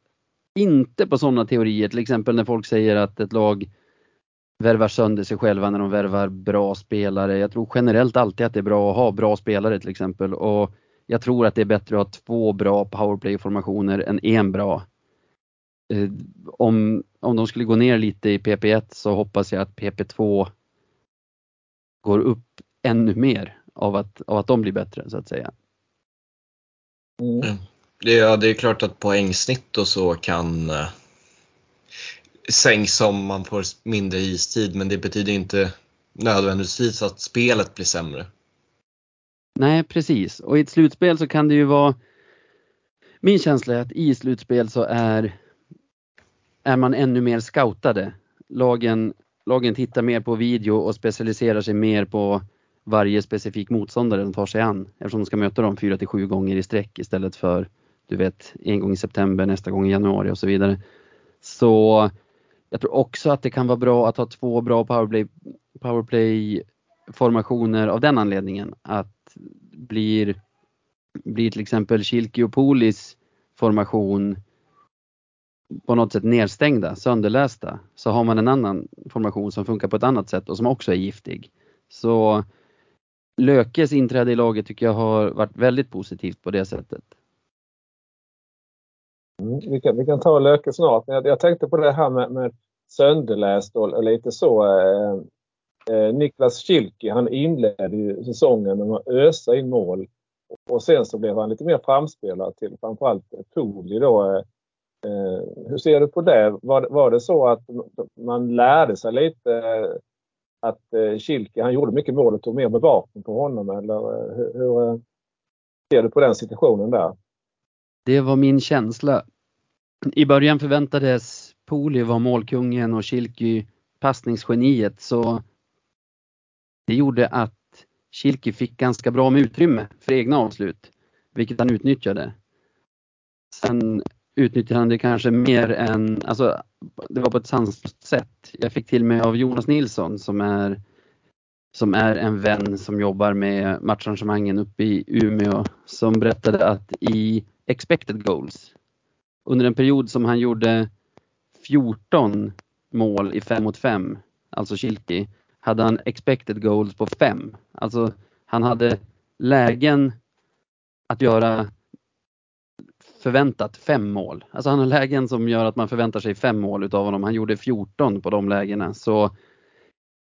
inte på sådana teorier, till exempel när folk säger att ett lag värvar sönder sig själva när de värvar bra spelare. Jag tror generellt alltid att det är bra att ha bra spelare till exempel och jag tror att det är bättre att ha två bra powerplay-formationer än en bra. Eh, om, om de skulle gå ner lite i PP1 så hoppas jag att PP2 går upp ännu mer av att, av att de blir bättre så att säga. Mm. mm. Det, ja, det är klart att poängsnitt och så kan eh, sänks om man får mindre istid men det betyder inte nödvändigtvis att spelet blir sämre. Nej precis och i ett slutspel så kan det ju vara Min känsla är att i slutspel så är är man ännu mer scoutade. Lagen, lagen tittar mer på video och specialiserar sig mer på varje specifik motståndare de tar sig an eftersom de ska möta dem fyra till sju gånger i sträck istället för du vet en gång i september, nästa gång i januari och så vidare. Så jag tror också att det kan vara bra att ha två bra powerplay, powerplay formationer av den anledningen att blir, blir till exempel Kilki och Polis formation på något sätt nedstängda, sönderlästa, så har man en annan formation som funkar på ett annat sätt och som också är giftig. Så Lökes inträde i laget tycker jag har varit väldigt positivt på det sättet. Mm, vi, kan, vi kan ta Löke snart. Jag, jag tänkte på det här med, med sönderläst och, och lite så. Eh, eh, Niklas Schilke, han inledde ju säsongen med att ösa in mål. Och sen så blev han lite mer framspelad till framförallt Poli då. Eh, eh, hur ser du på det? Var, var det så att man lärde sig lite eh, att eh, Schilke, han gjorde mycket mål och tog mer bevakning på honom eller eh, hur, hur eh, ser du på den situationen där? Det var min känsla. I början förväntades Poli vara målkungen och Kilky passningsgeniet så det gjorde att Kilky fick ganska bra med utrymme för egna avslut, vilket han utnyttjade. Sen utnyttjade han det kanske mer än, alltså det var på ett sanslöst sätt. Jag fick till mig av Jonas Nilsson som är som är en vän som jobbar med matcharrangemangen uppe i Umeå som berättade att i expected goals under en period som han gjorde 14 mål i 5 mot 5, alltså Kilki, hade han expected goals på 5. Alltså han hade lägen att göra förväntat fem mål. Alltså han har lägen som gör att man förväntar sig fem mål utav honom. Han gjorde 14 på de lägena. Så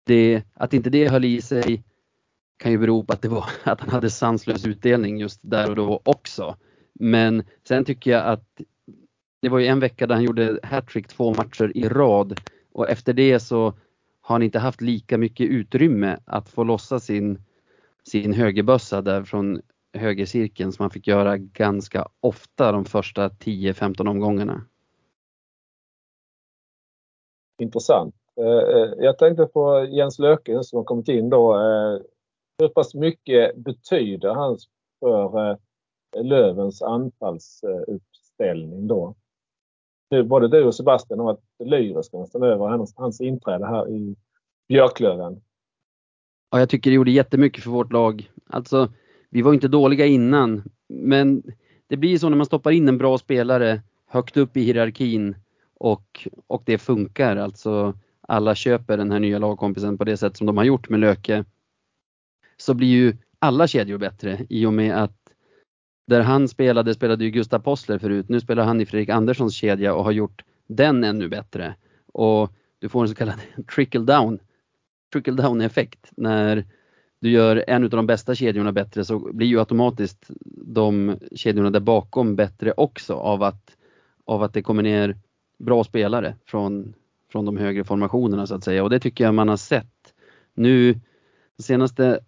det, att inte det höll i sig kan ju bero på att det var att han hade sanslös utdelning just där och då också. Men sen tycker jag att det var ju en vecka där han gjorde hattrick två matcher i rad och efter det så har han inte haft lika mycket utrymme att få lossa sin, sin högerbössa där från högercirkeln som han fick göra ganska ofta de första 10-15 omgångarna. Intressant. Eh, eh, jag tänkte på Jens Löken som har kommit in då. Eh, hur pass mycket betyder han för Lövens anfallsuppställning då? Både du och Sebastian har varit lyriska nästan över hans, hans inträde här i Björklöven. Ja, jag tycker det gjorde jättemycket för vårt lag. Alltså, vi var inte dåliga innan, men det blir så när man stoppar in en bra spelare högt upp i hierarkin och, och det funkar. Alltså alla köper den här nya lagkompisen på det sätt som de har gjort med Löke. Så blir ju alla kedjor bättre i och med att där han spelade, spelade ju Gustav Possler förut. Nu spelar han i Fredrik Anderssons kedja och har gjort den ännu bättre. Och du får en så kallad trickle down, trickle down effekt när du gör en av de bästa kedjorna bättre så blir ju automatiskt de kedjorna där bakom bättre också av att, av att det kommer ner bra spelare från, från de högre formationerna så att säga och det tycker jag man har sett nu de senaste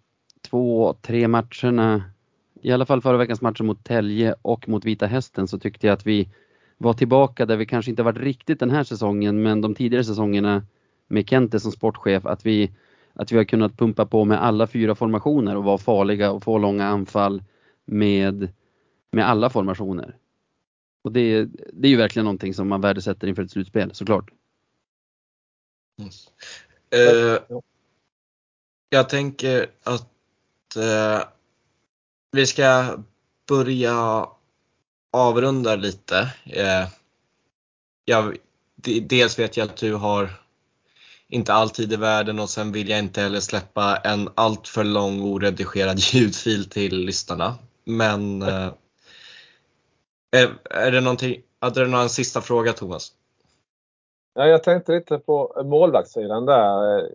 två, tre matcherna, i alla fall förra veckans matcher mot Tälje och mot Vita Hästen så tyckte jag att vi var tillbaka där vi kanske inte varit riktigt den här säsongen men de tidigare säsongerna med Kente som sportchef att vi, att vi har kunnat pumpa på med alla fyra formationer och vara farliga och få långa anfall med, med alla formationer. Och det, det är ju verkligen någonting som man värdesätter inför ett slutspel såklart. Yes. Uh, jag tänker att uh, vi ska börja avrunda lite. Uh, jag, dels vet jag att du har inte alltid i världen och sen vill jag inte heller släppa en alltför lång oredigerad ljudfil till lyssnarna. Men är, är det någonting, hade du någon sista fråga Thomas? Ja, jag tänkte lite på målvaktssidan där.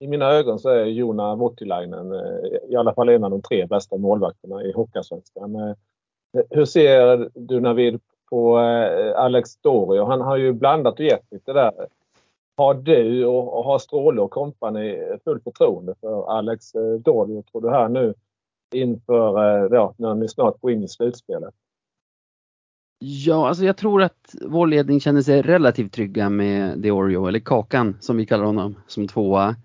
I mina ögon så är Jona Voutilainen eh, i alla fall en av de tre bästa målvakterna i Hockeyallsvenskan. Eh, hur ser du Navid på eh, Alex Dorio? Han har ju blandat och gett lite där. Har du och har Stråle och kompani fullt förtroende för Alex Dorio tror du här nu inför ja, när ni snart går in i slutspelet? Ja, alltså jag tror att vår ledning känner sig relativt trygga med Deorio, eller Kakan som vi kallar honom, som tvåa.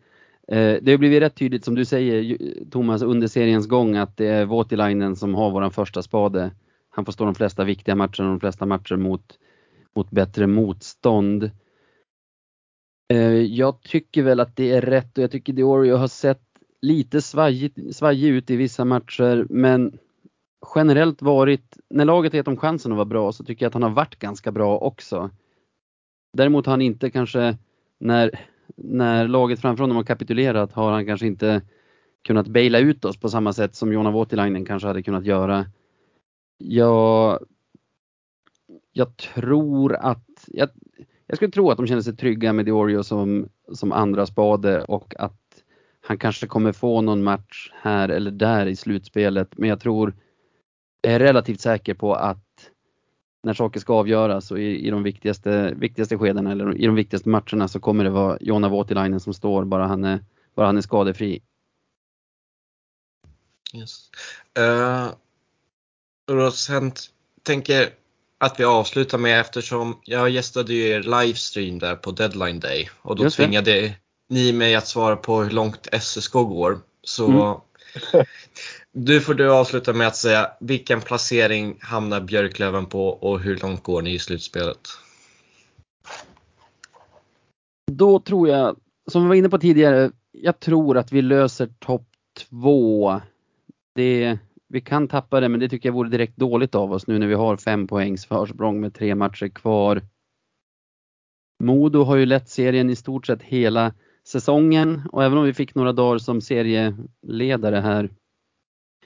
Eh, det har blivit rätt tydligt som du säger Thomas under seriens gång att det är Voutilainen som har våran första spade. Han får stå de flesta viktiga matcherna och de flesta matcher mot, mot bättre motstånd. Eh, jag tycker väl att det är rätt och jag tycker Diorio har sett lite svajig, svajig ut i vissa matcher men generellt varit, när laget gett om chansen att vara bra så tycker jag att han har varit ganska bra också. Däremot har han inte kanske, när, när laget framför honom har kapitulerat har han kanske inte kunnat baila ut oss på samma sätt som Jona Voutilainen kanske hade kunnat göra. Jag, jag tror att, jag, jag skulle tro att de känner sig trygga med Diorio som, som andra spade och att han kanske kommer få någon match här eller där i slutspelet men jag tror är relativt säker på att när saker ska avgöras och i, i de viktigaste, viktigaste skedena eller i de viktigaste matcherna så kommer det vara Jonna Voutilainen som står bara han är, bara han är skadefri. Yes. Uh, tänker att vi avslutar med eftersom jag gästade ju er livestream där på deadline day och då tvingade ni mig att svara på hur långt SSK går. Så mm. Du får du avsluta med att säga vilken placering hamnar Björklöven på och hur långt går ni i slutspelet? Då tror jag, som vi var inne på tidigare, jag tror att vi löser topp två. Det, vi kan tappa det men det tycker jag vore direkt dåligt av oss nu när vi har fem poängs försprång med tre matcher kvar. Modo har ju lett serien i stort sett hela säsongen. Och även om vi fick några dagar som serieledare här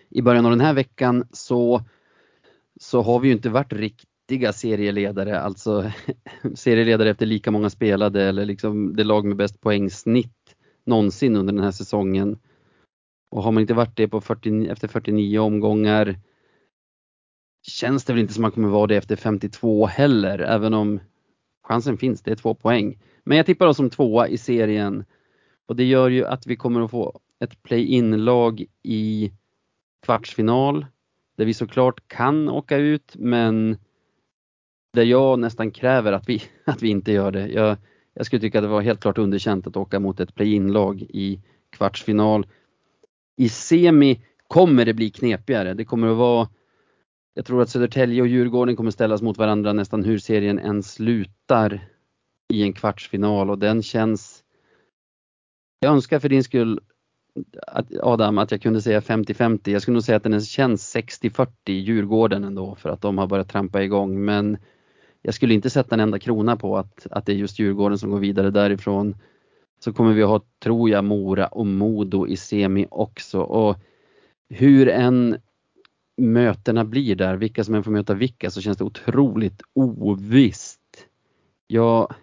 i början av den här veckan så, så har vi ju inte varit riktiga serieledare, alltså serieledare efter lika många spelade eller liksom det lag med bäst poängsnitt någonsin under den här säsongen. Och har man inte varit det på 40, efter 49 omgångar känns det väl inte som man kommer vara det efter 52 heller, även om chansen finns, det är två poäng. Men jag tippar oss som tvåa i serien och det gör ju att vi kommer att få ett play-in-lag i kvartsfinal där vi såklart kan åka ut men där jag nästan kräver att vi, att vi inte gör det. Jag, jag skulle tycka att det var helt klart underkänt att åka mot ett play-in-lag i kvartsfinal. I semi kommer det bli knepigare. Det kommer att vara jag tror att Södertälje och Djurgården kommer ställas mot varandra nästan hur serien än slutar i en kvartsfinal och den känns jag önskar för din skull att, Adam, att jag kunde säga 50-50. Jag skulle nog säga att den känns 60-40 Djurgården ändå för att de har börjat trampa igång. Men jag skulle inte sätta en enda krona på att, att det är just Djurgården som går vidare därifrån. Så kommer vi ha, tror jag, Mora och Modo i semi också. Och hur än mötena blir där, vilka som än får möta vilka, så känns det otroligt ovisst. Jag,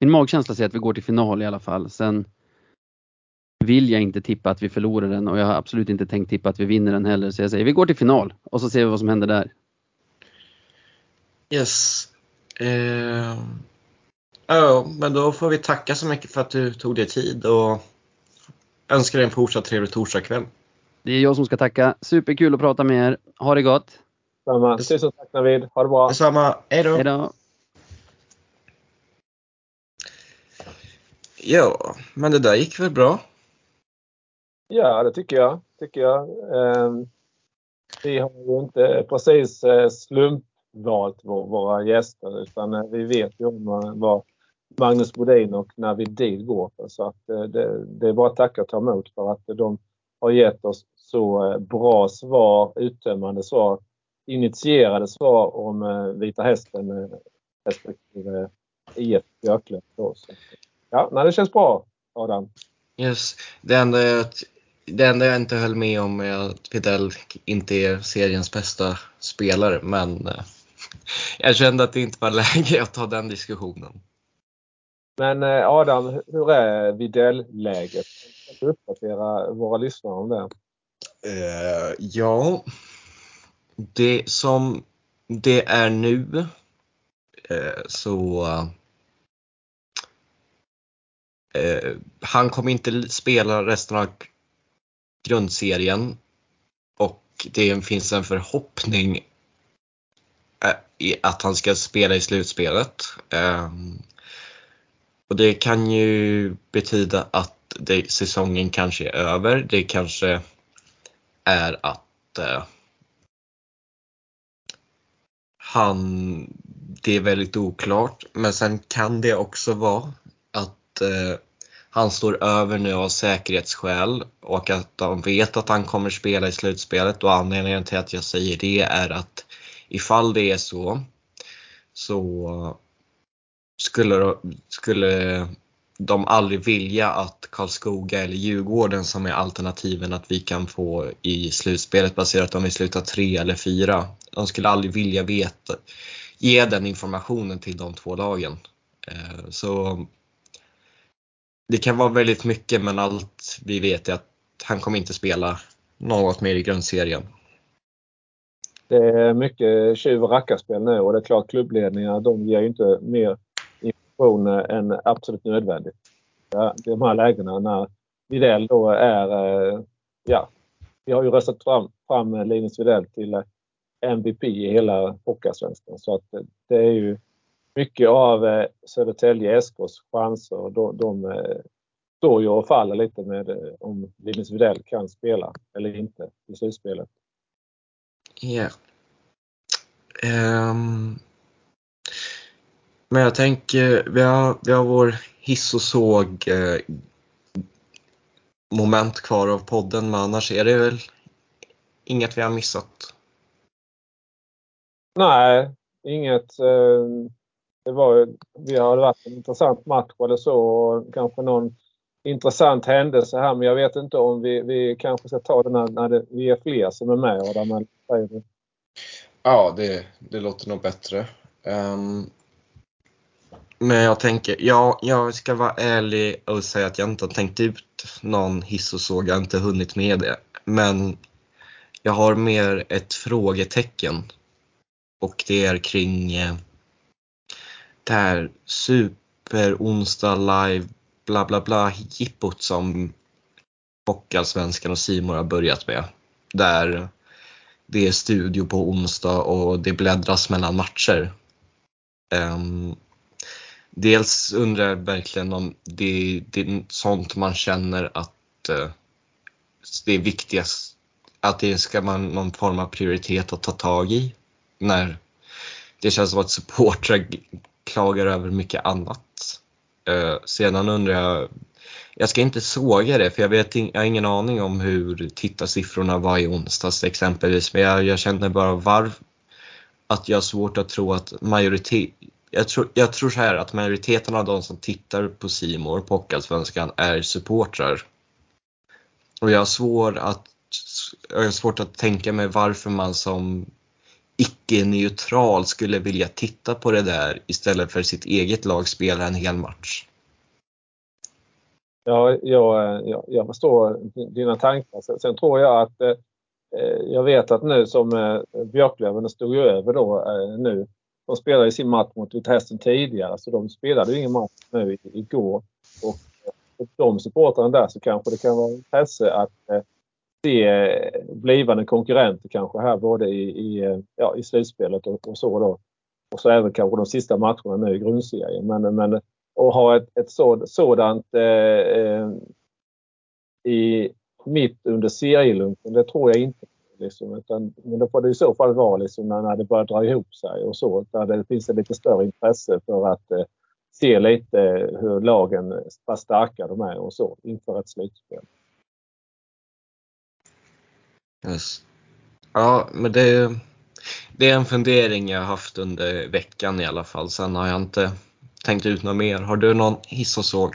min magkänsla säger att vi går till final i alla fall. Sen vill jag inte tippa att vi förlorar den och jag har absolut inte tänkt tippa att vi vinner den heller. Så jag säger vi går till final och så ser vi vad som händer där. Yes. Eh, ja, men då får vi tacka så mycket för att du tog dig tid och önskar dig en fortsatt trevlig torsdagkväll. Det är jag som ska tacka. Superkul att prata med er. Ha det gott! Samma. Tusen tack Navid. Ha det bra. Detsamma. Hej då! Hej då! Ja, men det där gick väl bra? Ja, det tycker jag. Tycker jag. Eh, vi har ju inte precis eh, slumpvalt våra gäster utan eh, vi vet ju om eh, vad Magnus Bodin och Navid Deed går för. Så att det, det är bara att tacka och ta emot för att de har gett oss så bra svar, uttömmande svar, initierade svar om Vita Hästen respektive IF Björklöv. Ja, nej, det känns bra Adam. Yes. Det enda, jag, det enda jag inte höll med om är att Fidel inte är seriens bästa spelare men eh, jag kände att det inte var läge att ta den diskussionen. Men eh, Adam, hur är Videll-läget? Kan du uppdatera våra lyssnare om det? Uh, ja, det som det är nu uh, så uh, han kommer inte spela resten av grundserien och det finns en förhoppning att han ska spela i slutspelet. Och det kan ju betyda att det, säsongen kanske är över. Det kanske är att eh, han, det är väldigt oklart. Men sen kan det också vara att eh, han står över nu av säkerhetsskäl och att de vet att han kommer spela i slutspelet och anledningen till att jag säger det är att ifall det är så så skulle, skulle de aldrig vilja att Karlskoga eller Djurgården som är alternativen att vi kan få i slutspelet baserat om vi slutar tre eller fyra. De skulle aldrig vilja veta, ge den informationen till de två lagen. Eh, så det kan vara väldigt mycket men allt vi vet är att han kommer inte spela något mer i grundserien. Det är mycket tjuv och rackarspel nu och det är klart klubbledningar de ger ju inte mer information eh, än absolut nödvändigt. Ja, de här lägena när Videll då är, eh, ja, vi har ju röstat fram, fram Linus Videll till eh, MVP i hela Hockeyallsvenskan så att det är ju mycket av Södertälje SKs chanser. De, de står ju och faller lite med om Linus Widell kan spela eller inte i slutspelet. Ja. Um, men jag tänker, vi har, vi har vår hiss och såg eh, moment kvar av podden, men annars är det väl inget vi har missat? Nej, inget. Eh, det var, vi har varit en intressant match eller så och kanske någon intressant händelse här men jag vet inte om vi, vi kanske ska ta den när, när det, vi är fler som är med. Adam, Ja, det, det låter nog bättre. Um, men jag tänker, ja, jag ska vara ärlig och säga att jag inte har tänkt ut någon hiss och såg, jag har inte hunnit med det. Men jag har mer ett frågetecken. Och det är kring eh, det här super onsdag live bla bla bla jippot som Hockeyallsvenskan och Simor har börjat med. Där det är studio på onsdag och det bläddras mellan matcher. Um, dels undrar jag verkligen om det, det är sånt man känner att eh, det är viktigast, att det ska man någon form av prioritet att ta tag i när det känns som att supportrar klagar över mycket annat. Eh, sedan undrar jag, jag ska inte såga det för jag, vet, jag har ingen aning om hur tittarsiffrorna var i onsdags exempelvis men jag, jag känner bara varför att jag har svårt att tro att majoritet jag tror, jag tror så här att majoriteten av de som tittar på Simor på Hockeyallsvenskan är supportrar. Och jag har, svår att, jag har svårt att tänka mig varför man som icke-neutral skulle vilja titta på det där istället för sitt eget lag spela en hel match. Ja, jag, jag, jag förstår dina tankar. Sen, sen tror jag att eh, jag vet att nu som eh, Björklöven stod ju över då eh, nu. De spelade ju sin match mot Utrecht tidigare så de spelade ju ingen match nu igår. Och för de supportrarna där så kanske det kan vara intresse att eh, se blivande konkurrenter kanske här både i, i, eh, ja, i slutspelet och, och, så då. Och så även kanske de sista matcherna nu i grundserien. Men, men att ha ett, ett sådant eh, eh, i, mitt under serielunken, det tror jag inte. Liksom, utan, men då får det i så fall vara liksom när det börjar dra ihop sig och så. Där det finns ett lite större intresse för att eh, se lite hur lagen, vad starka de är och så inför ett slutspel. Yes. Ja, men det, det är en fundering jag haft under veckan i alla fall. Sen har jag inte tänkt ut något mer. Har du någon hiss och såg?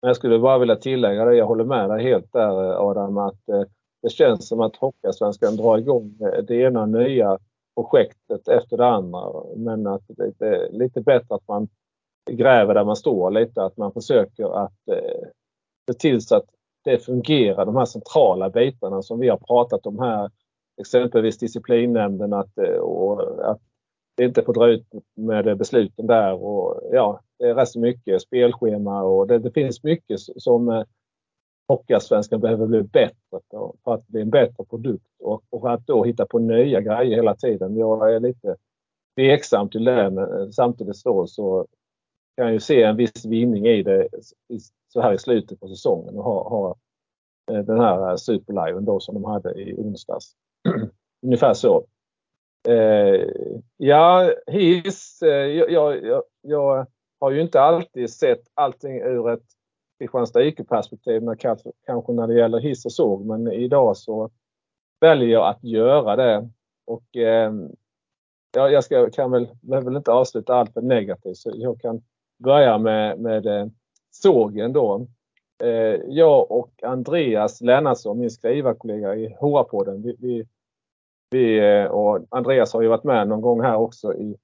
Jag skulle bara vilja tillägga det. Jag håller med dig helt där Adam att eh, det känns som att Hockeyallsvenskan drar igång det ena nya projektet efter det andra. Men att det är lite bättre att man gräver där man står lite. Att man försöker att eh, se till så att det fungerar, de här centrala bitarna som vi har pratat om här. Exempelvis disciplinnämnden att, eh, och att det inte får dra ut med besluten där. Och, ja, det är rätt så mycket spelschema och det, det finns mycket som eh, Hockeyallsvenskan behöver bli bättre på för att bli en bättre produkt och, och att då hitta på nya grejer hela tiden. Jag är lite tveksam till det men eh, samtidigt så, så kan jag ju se en viss vinning i det så här i slutet på säsongen och ha, ha eh, den här eh, superliven då som de hade i onsdags. Ungefär så. Eh, ja, hiss. Eh, jag, jag, jag, har ju inte alltid sett allting ur ett Kristianstad IQ-perspektiv kanske när det gäller hiss och såg men idag så väljer jag att göra det. Och eh, jag ska, kan väl, väl inte avsluta allt för negativt så jag kan börja med, med eh, sågen då. Eh, jag och Andreas Lennartsson, min skrivarkollega i HR-podden, vi, vi, vi, eh, och Andreas har ju varit med någon gång här också i,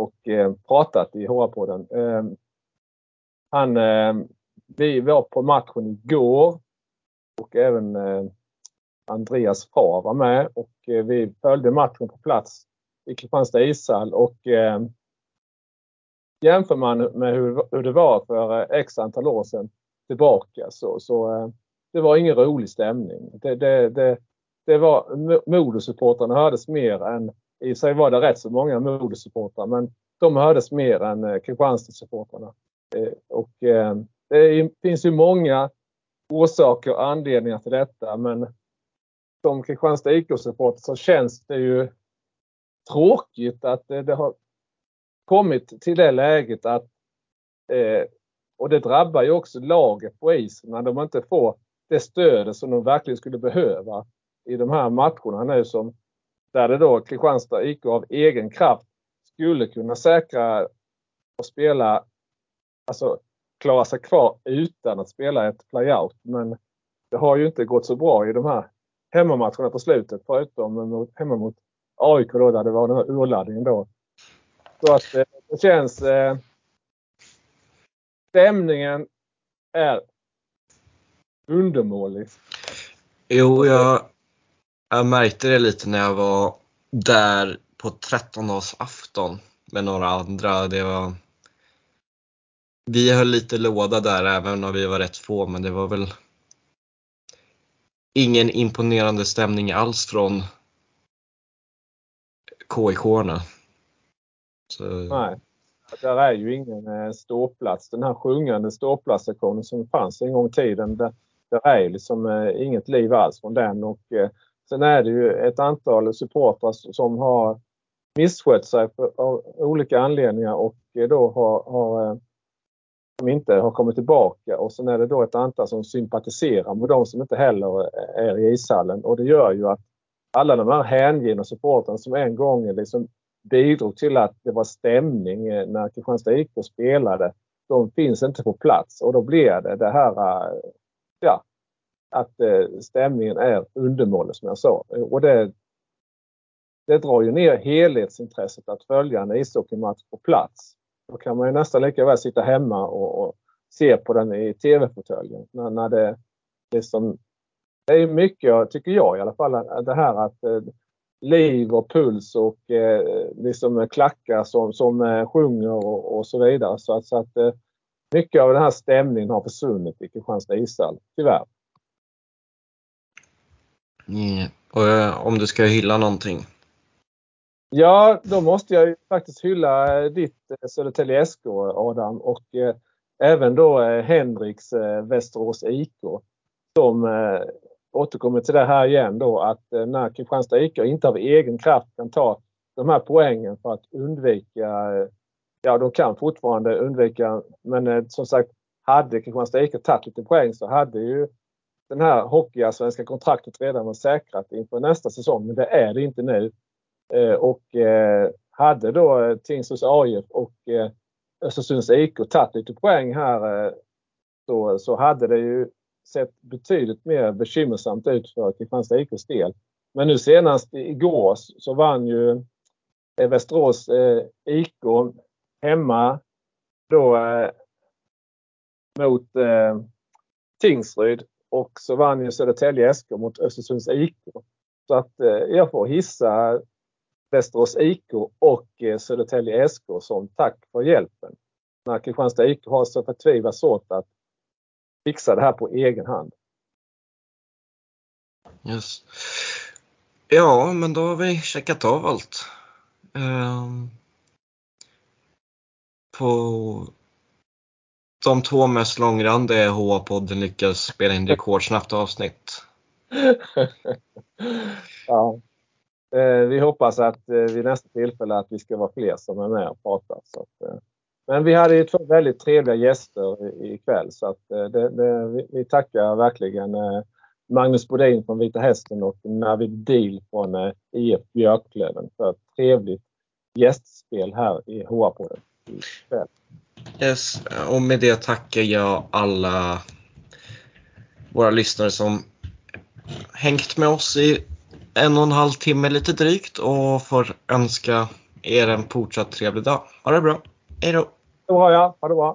och eh, pratat i HR-podden. Eh, han, eh, vi var på matchen igår och även eh, Andreas far var med och eh, vi följde matchen på plats i Kristianstad ishall och eh, jämför man med hur, hur det var för eh, x antal år sedan tillbaka så, så eh, det var ingen rolig stämning. Det, det, det, det var Modosupportrarna hördes mer än, i sig var det rätt så många Modosupportrar men de hördes mer än eh, Kristianstadssupportrarna. Och det finns ju många orsaker och anledningar till detta men som Kristianstad IK-supporter så känns det ju tråkigt att det, det har kommit till det läget att eh, och det drabbar ju också laget på isen när de inte får det stödet som de verkligen skulle behöva i de här matcherna nu som där det då Kristianstad IK av egen kraft skulle kunna säkra och spela, alltså klara sig kvar utan att spela ett playout. Men det har ju inte gått så bra i de här hemmamatcherna på slutet förutom mot, hemma mot AIK då där det var den här urladdningen då. Så att eh, det känns... Eh, stämningen är undermålig. Jo, jag, jag märkte det lite när jag var där på 13 afton med några andra. Det var, vi höll lite låda där även om vi var rätt få men det var väl ingen imponerande stämning alls från KIK-arna. Så... Nej. Där är ju ingen eh, ståplats. Den här sjungande ståplatssektionen som fanns en gång i tiden. Där, där är liksom eh, inget liv alls från den. Och, eh, sen är det ju ett antal supportrar som har misskött sig för, av olika anledningar och eh, då har, har som inte har kommit tillbaka och sen är det då ett antal som sympatiserar med de som inte heller är i ishallen och det gör ju att alla de här hängivna supportrarna som en gång liksom bidrog till att det var stämning eh, när Kristianstad IK spelade. De finns inte på plats och då blir det det här eh, ja, att eh, stämningen är undermålig som jag sa. Och det, det drar ju ner helhetsintresset att följa en ishockeymatch på plats. Då kan man ju nästan lika väl sitta hemma och, och se på den i tv-fåtöljen. När, när det, det, det är mycket, tycker jag i alla fall, det här att eh, liv och puls och eh, liksom klackar som, som eh, sjunger och, och, så vidare. Så att, så att eh, mycket av den här stämningen har försvunnit i Kristianstad ishall, tyvärr. Mm. Och eh, om du ska hylla någonting? Ja, då måste jag ju faktiskt hylla eh, ditt eh, Södertälje SK Adam och eh, även då Henriks Västerås IK. Som återkommer till det här igen då att när Kristianstad IK inte av egen kraft kan ta de här poängen för att undvika, ja de kan fortfarande undvika, men som sagt hade Kristianstad IK tagit lite poäng så hade ju den här hockeyallsvenska kontraktet redan var säkrat inför nästa säsong. Men det är det inte nu. Eh, och eh, hade då eh, Tingsryds AIF och Östersunds IK tagit lite poäng här så, så hade det ju sett betydligt mer bekymmersamt ut för Kristianstad IKs del. Men nu senast igår så vann ju Västerås IK hemma då mot Tingsryd och så vann ju Södertälje SK mot Östersunds IK. Så att jag får hissa Västerås IK och Södertälje SK som tack för hjälpen. När Kristianstad IK har så förtvivlat svårt att fixa det här på egen hand. Yes. Ja, men då har vi checkat av allt. Um, på de två mest långrandiga HA-podden lyckas spela in rekordsnabbt avsnitt. ja. Eh, vi hoppas att eh, vid nästa tillfälle att vi ska vara fler som är med och pratar. Så att, eh, men vi hade ju två väldigt trevliga gäster ikväll så att eh, det, det, vi tackar verkligen eh, Magnus Bodin från Vita Hästen och Navid Deal från eh, IF Björklöven för ett trevligt gästspel här i HR-podden ikväll. Yes, och med det tackar jag alla våra lyssnare som hängt med oss i en och en halv timme lite drygt och får önska er en fortsatt trevlig dag. Ha det bra! Hej då! Det var jag. Ha det bra!